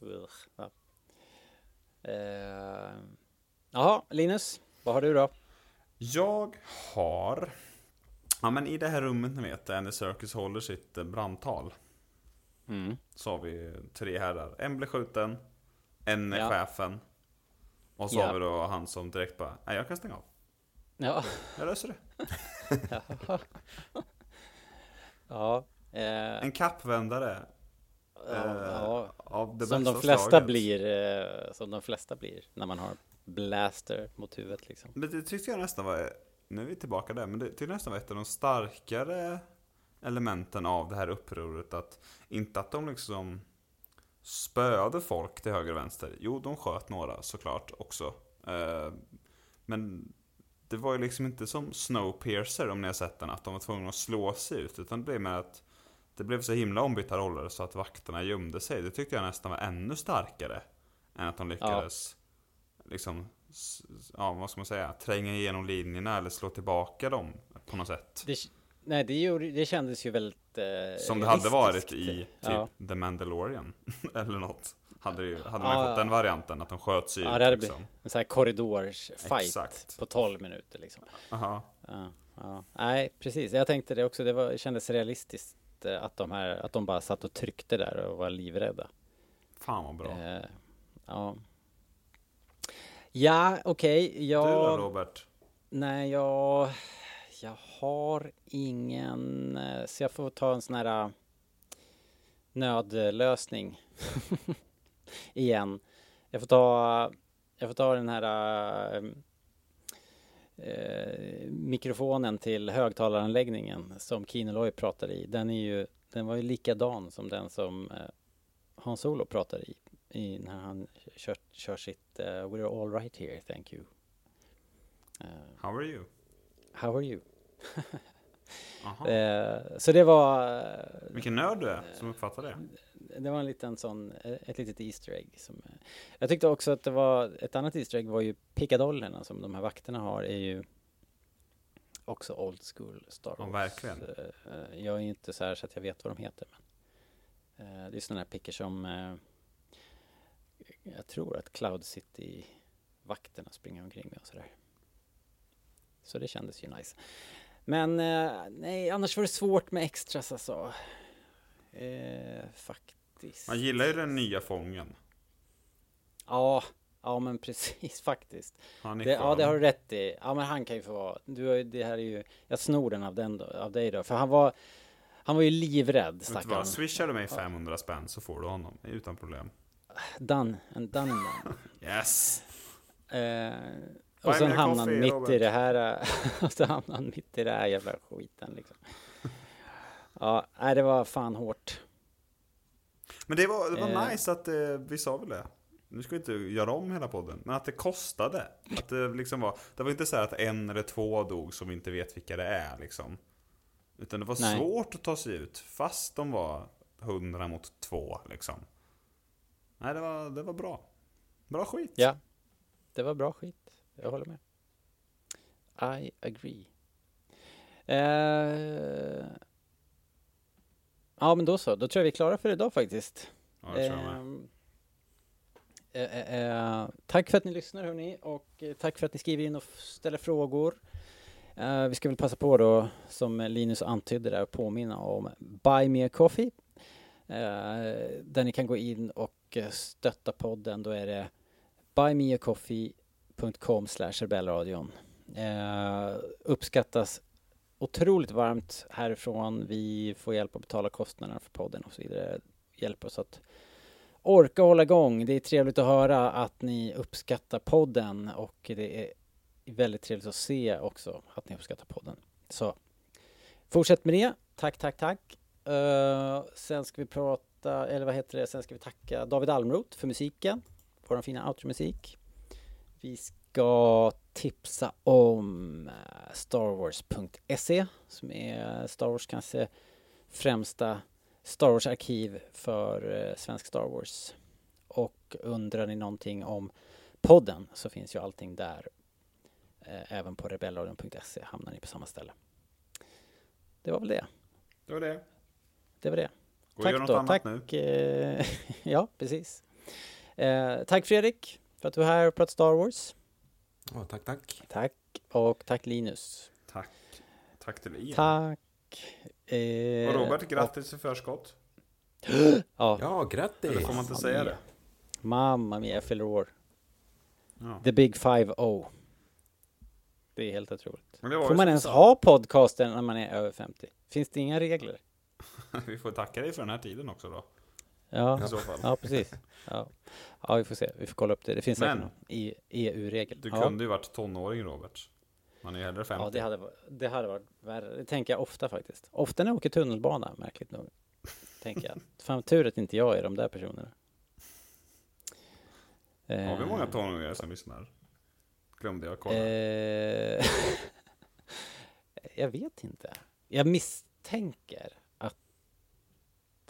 Ugh, ja. Eh, Jaha, Linus, vad har du då? Jag har... Ja men i det här rummet ni vet, där Andy Serkis håller sitt brandtal. Mm. Så har vi tre herrar. En blir skjuten, en är Ja. chefen. Och så Ja. har vi då han som direkt bara, nej jag kan stänga av. Ja, Jag löser det. ja, eh, En kappvändare. ja, eh, ja. Av det som de flesta slaget. blir, eh, som de flesta blir när man har blaster mot huvudet liksom. Men det tyckte jag nästan var, nu är vi tillbaka där, men det tyckte jag nästan var ett av de starkare elementen av det här upproret. Att, inte att de liksom spöade folk till höger och vänster. Jo, de sköt några såklart också. Eh, men det var ju liksom inte som Snowpiercer om ni har sett den, att de var tvungna att slå sig ut. Utan det blev med att det blev så himla ombytta roller så att vakterna gömde sig. Det tyckte jag nästan var ännu starkare. Än att de lyckades liksom, s- ja vad ska man säga, tränga igenom linjerna eller slå tillbaka dem på något sätt. Det, nej, det, gjorde, det kändes ju väldigt eh, Som det hade varit i typ Ja. The Mandalorian. eller något. Hade, ju, hade man Ja, fått den varianten, att de sköt sig Ja, det hade liksom. blivit en sån här korridorsfight på 12 minuter liksom. Aha. Ja, ja. Nej, precis. Jag tänkte det också. Det, var, kändes realistiskt eh, att de här, att de bara satt och tryckte där och var livrädda. Fan vad bra. Eh, ja. Ja, okej. jag... Du då Robert? Nej, jag... Jag har ingen... eh, Så jag får ta en sån här... eh, Nödlösning. Igen. Jag får ta... Jag får ta den här... eh, eh, mikrofonen till högtalaranläggningen som Kinoloy pratar i. Den är ju... Den var ju likadan som den som eh, Hans Solo pratar i. i när han kör, kör sitt eh, We're all right here, thank you. Eh, How are you? How are you? Eh, så det var... eh, Vilken nörd du är som uppfattar det. Det var en liten sån, eh, ett litet Easter egg. Som, eh, jag tyckte också att det var, ett annat Easter egg var ju pickadollerna som de här vakterna har är ju också old school Star Wars. Ja, verkligen. Jag är ju inte så här så att jag vet vad de heter. Men, det är sådana här pickor som jag tror att Cloud City-vakterna springer omkring med och sådär. Så det kändes ju nice. Men eh, nej, annars var det svårt med extras alltså. Eh, faktiskt. Man gillar ju den nya fången. Ja, ja men precis faktiskt. Det, ja, det har du rätt i. Ja, men han kan ju få vara. Du har ju, det här är ju, jag snor den av, den av dig då. För han var, han var ju livrädd stackarn. Swishar du mig 500 spänn så får du honom utan problem. Done, and done and done. Yes! Eh, och sen hamnade han mitt i Robert. det här, eh, och så hamnade han mitt i det här jävla skiten liksom. Ja, nej det var fan hårt. Men det var, det var Eh. nice att eh, vi sa väl det. Nu ska vi inte göra om hela podden, men att det kostade. Att det liksom var, det var inte så att en eller två dog som vi inte vet vilka det är liksom. Utan det var Nej. svårt att ta sig ut, fast de var 100 mot 2 liksom. Nej, det var, det var bra. Bra skit. Ja, det var bra skit. Jag håller med. I agree. Eh, ja, men då så. Då tror jag vi är klara för idag faktiskt. Ja, tror jag. Ehm, eh, eh, eh, tack för att ni lyssnar hörni och eh, tack för att ni skriver in och ställer frågor. Eh, vi ska väl passa på då, som Linus antydde där, att påminna om Buy Me A Coffee. Eh, där ni kan gå in och stötta podden. Då är det buymeacoffee.com slash rebellradion. Eh, uppskattas otroligt varmt härifrån. Vi får hjälp att betala kostnaderna för podden och så vidare. Hjälper oss att orka hålla igång. Det är trevligt att höra att ni uppskattar podden och det är väldigt trevligt att se också att ni uppskattar podden. Så fortsätt med det. Tack, tack, tack. Uh, sen ska vi prata, eller vad heter det, sen ska vi tacka David Almroth för musiken, vår fina outro-musik. Vi ska tipsa om eh, starwars.se som är Star Wars kanske främsta Star Wars-arkiv för eh, svensk Star Wars. Och undrar ni någonting om podden så finns ju allting där. Eh, även på rebellradion.se hamnar ni på samma ställe. Det var väl det. Det var det. Det var det. Gå och gör något annat tack. nu. ja, precis. Eh, tack Fredrik för att du är här och pratar Star Wars. Ja, tack, tack. Tack. Och tack Linus. Tack. Tack till er. Tack. Eh, Och Robert, grattis i förskott. Ja. Ja, grattis! Eller får man inte säga det? Mamma mia, jag fyller år. Ja. The Big Five O. Det är helt otroligt. Får man ens sa. ha podcasten när man är över 50? Finns det inga regler? Vi får tacka dig för den här tiden också då. Ja, I så fall. ja precis. Ja. ja, vi får se. Vi får kolla upp det. Det finns säkert Men- någon i- EU-regel. Du ja. kunde ju varit tonåring Robert. Man är ju hellre 50. Ja, det hade, det hade varit värre. Det tänker jag ofta faktiskt. Ofta när jag åker tunnelbana, märkligt nog. Tänker jag. Fan tur att inte jag är de där personerna. Har vi Eh, många tonåringar som lyssnar? Glömde jag kolla. Eh, jag vet inte. Jag misstänker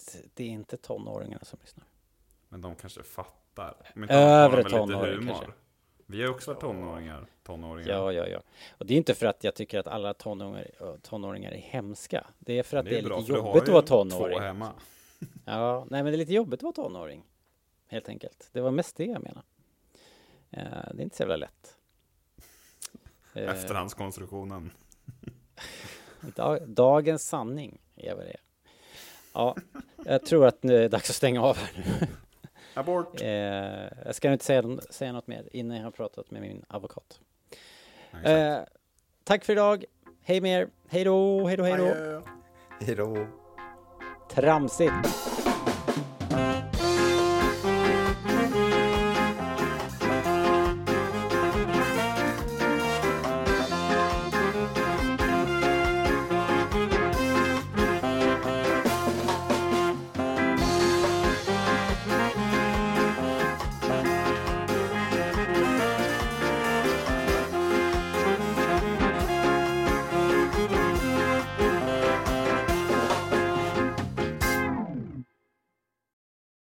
att det är inte tonåringarna som lyssnar. Men de kanske fattar. De Övre väl lite tonåring humor. kanske. Vi har också varit tonåringar. tonåringar. Ja, ja, ja. Och det är inte för att jag tycker att alla tonåringar, tonåringar är hemska. Det är för att det är, bra, lite för du har jobbigt att vara två tonåring. hemma. Ja, nej men det är lite jobbigt att vara tonåring. Helt enkelt. Det var mest det jag menade. Eh, det är inte så jävla lätt. Eh, Efterhandskonstruktionen. dag, dagens sanning är vad det är. Ja, jag tror att nu är det dags att stänga av här nu. Abort. Eh, jag ska inte säga, säga något mer innan jag har pratat med min advokat. Eh, tack för idag. Hej med er. Hej då, hej då, hej då. Hej då. Tramsigt.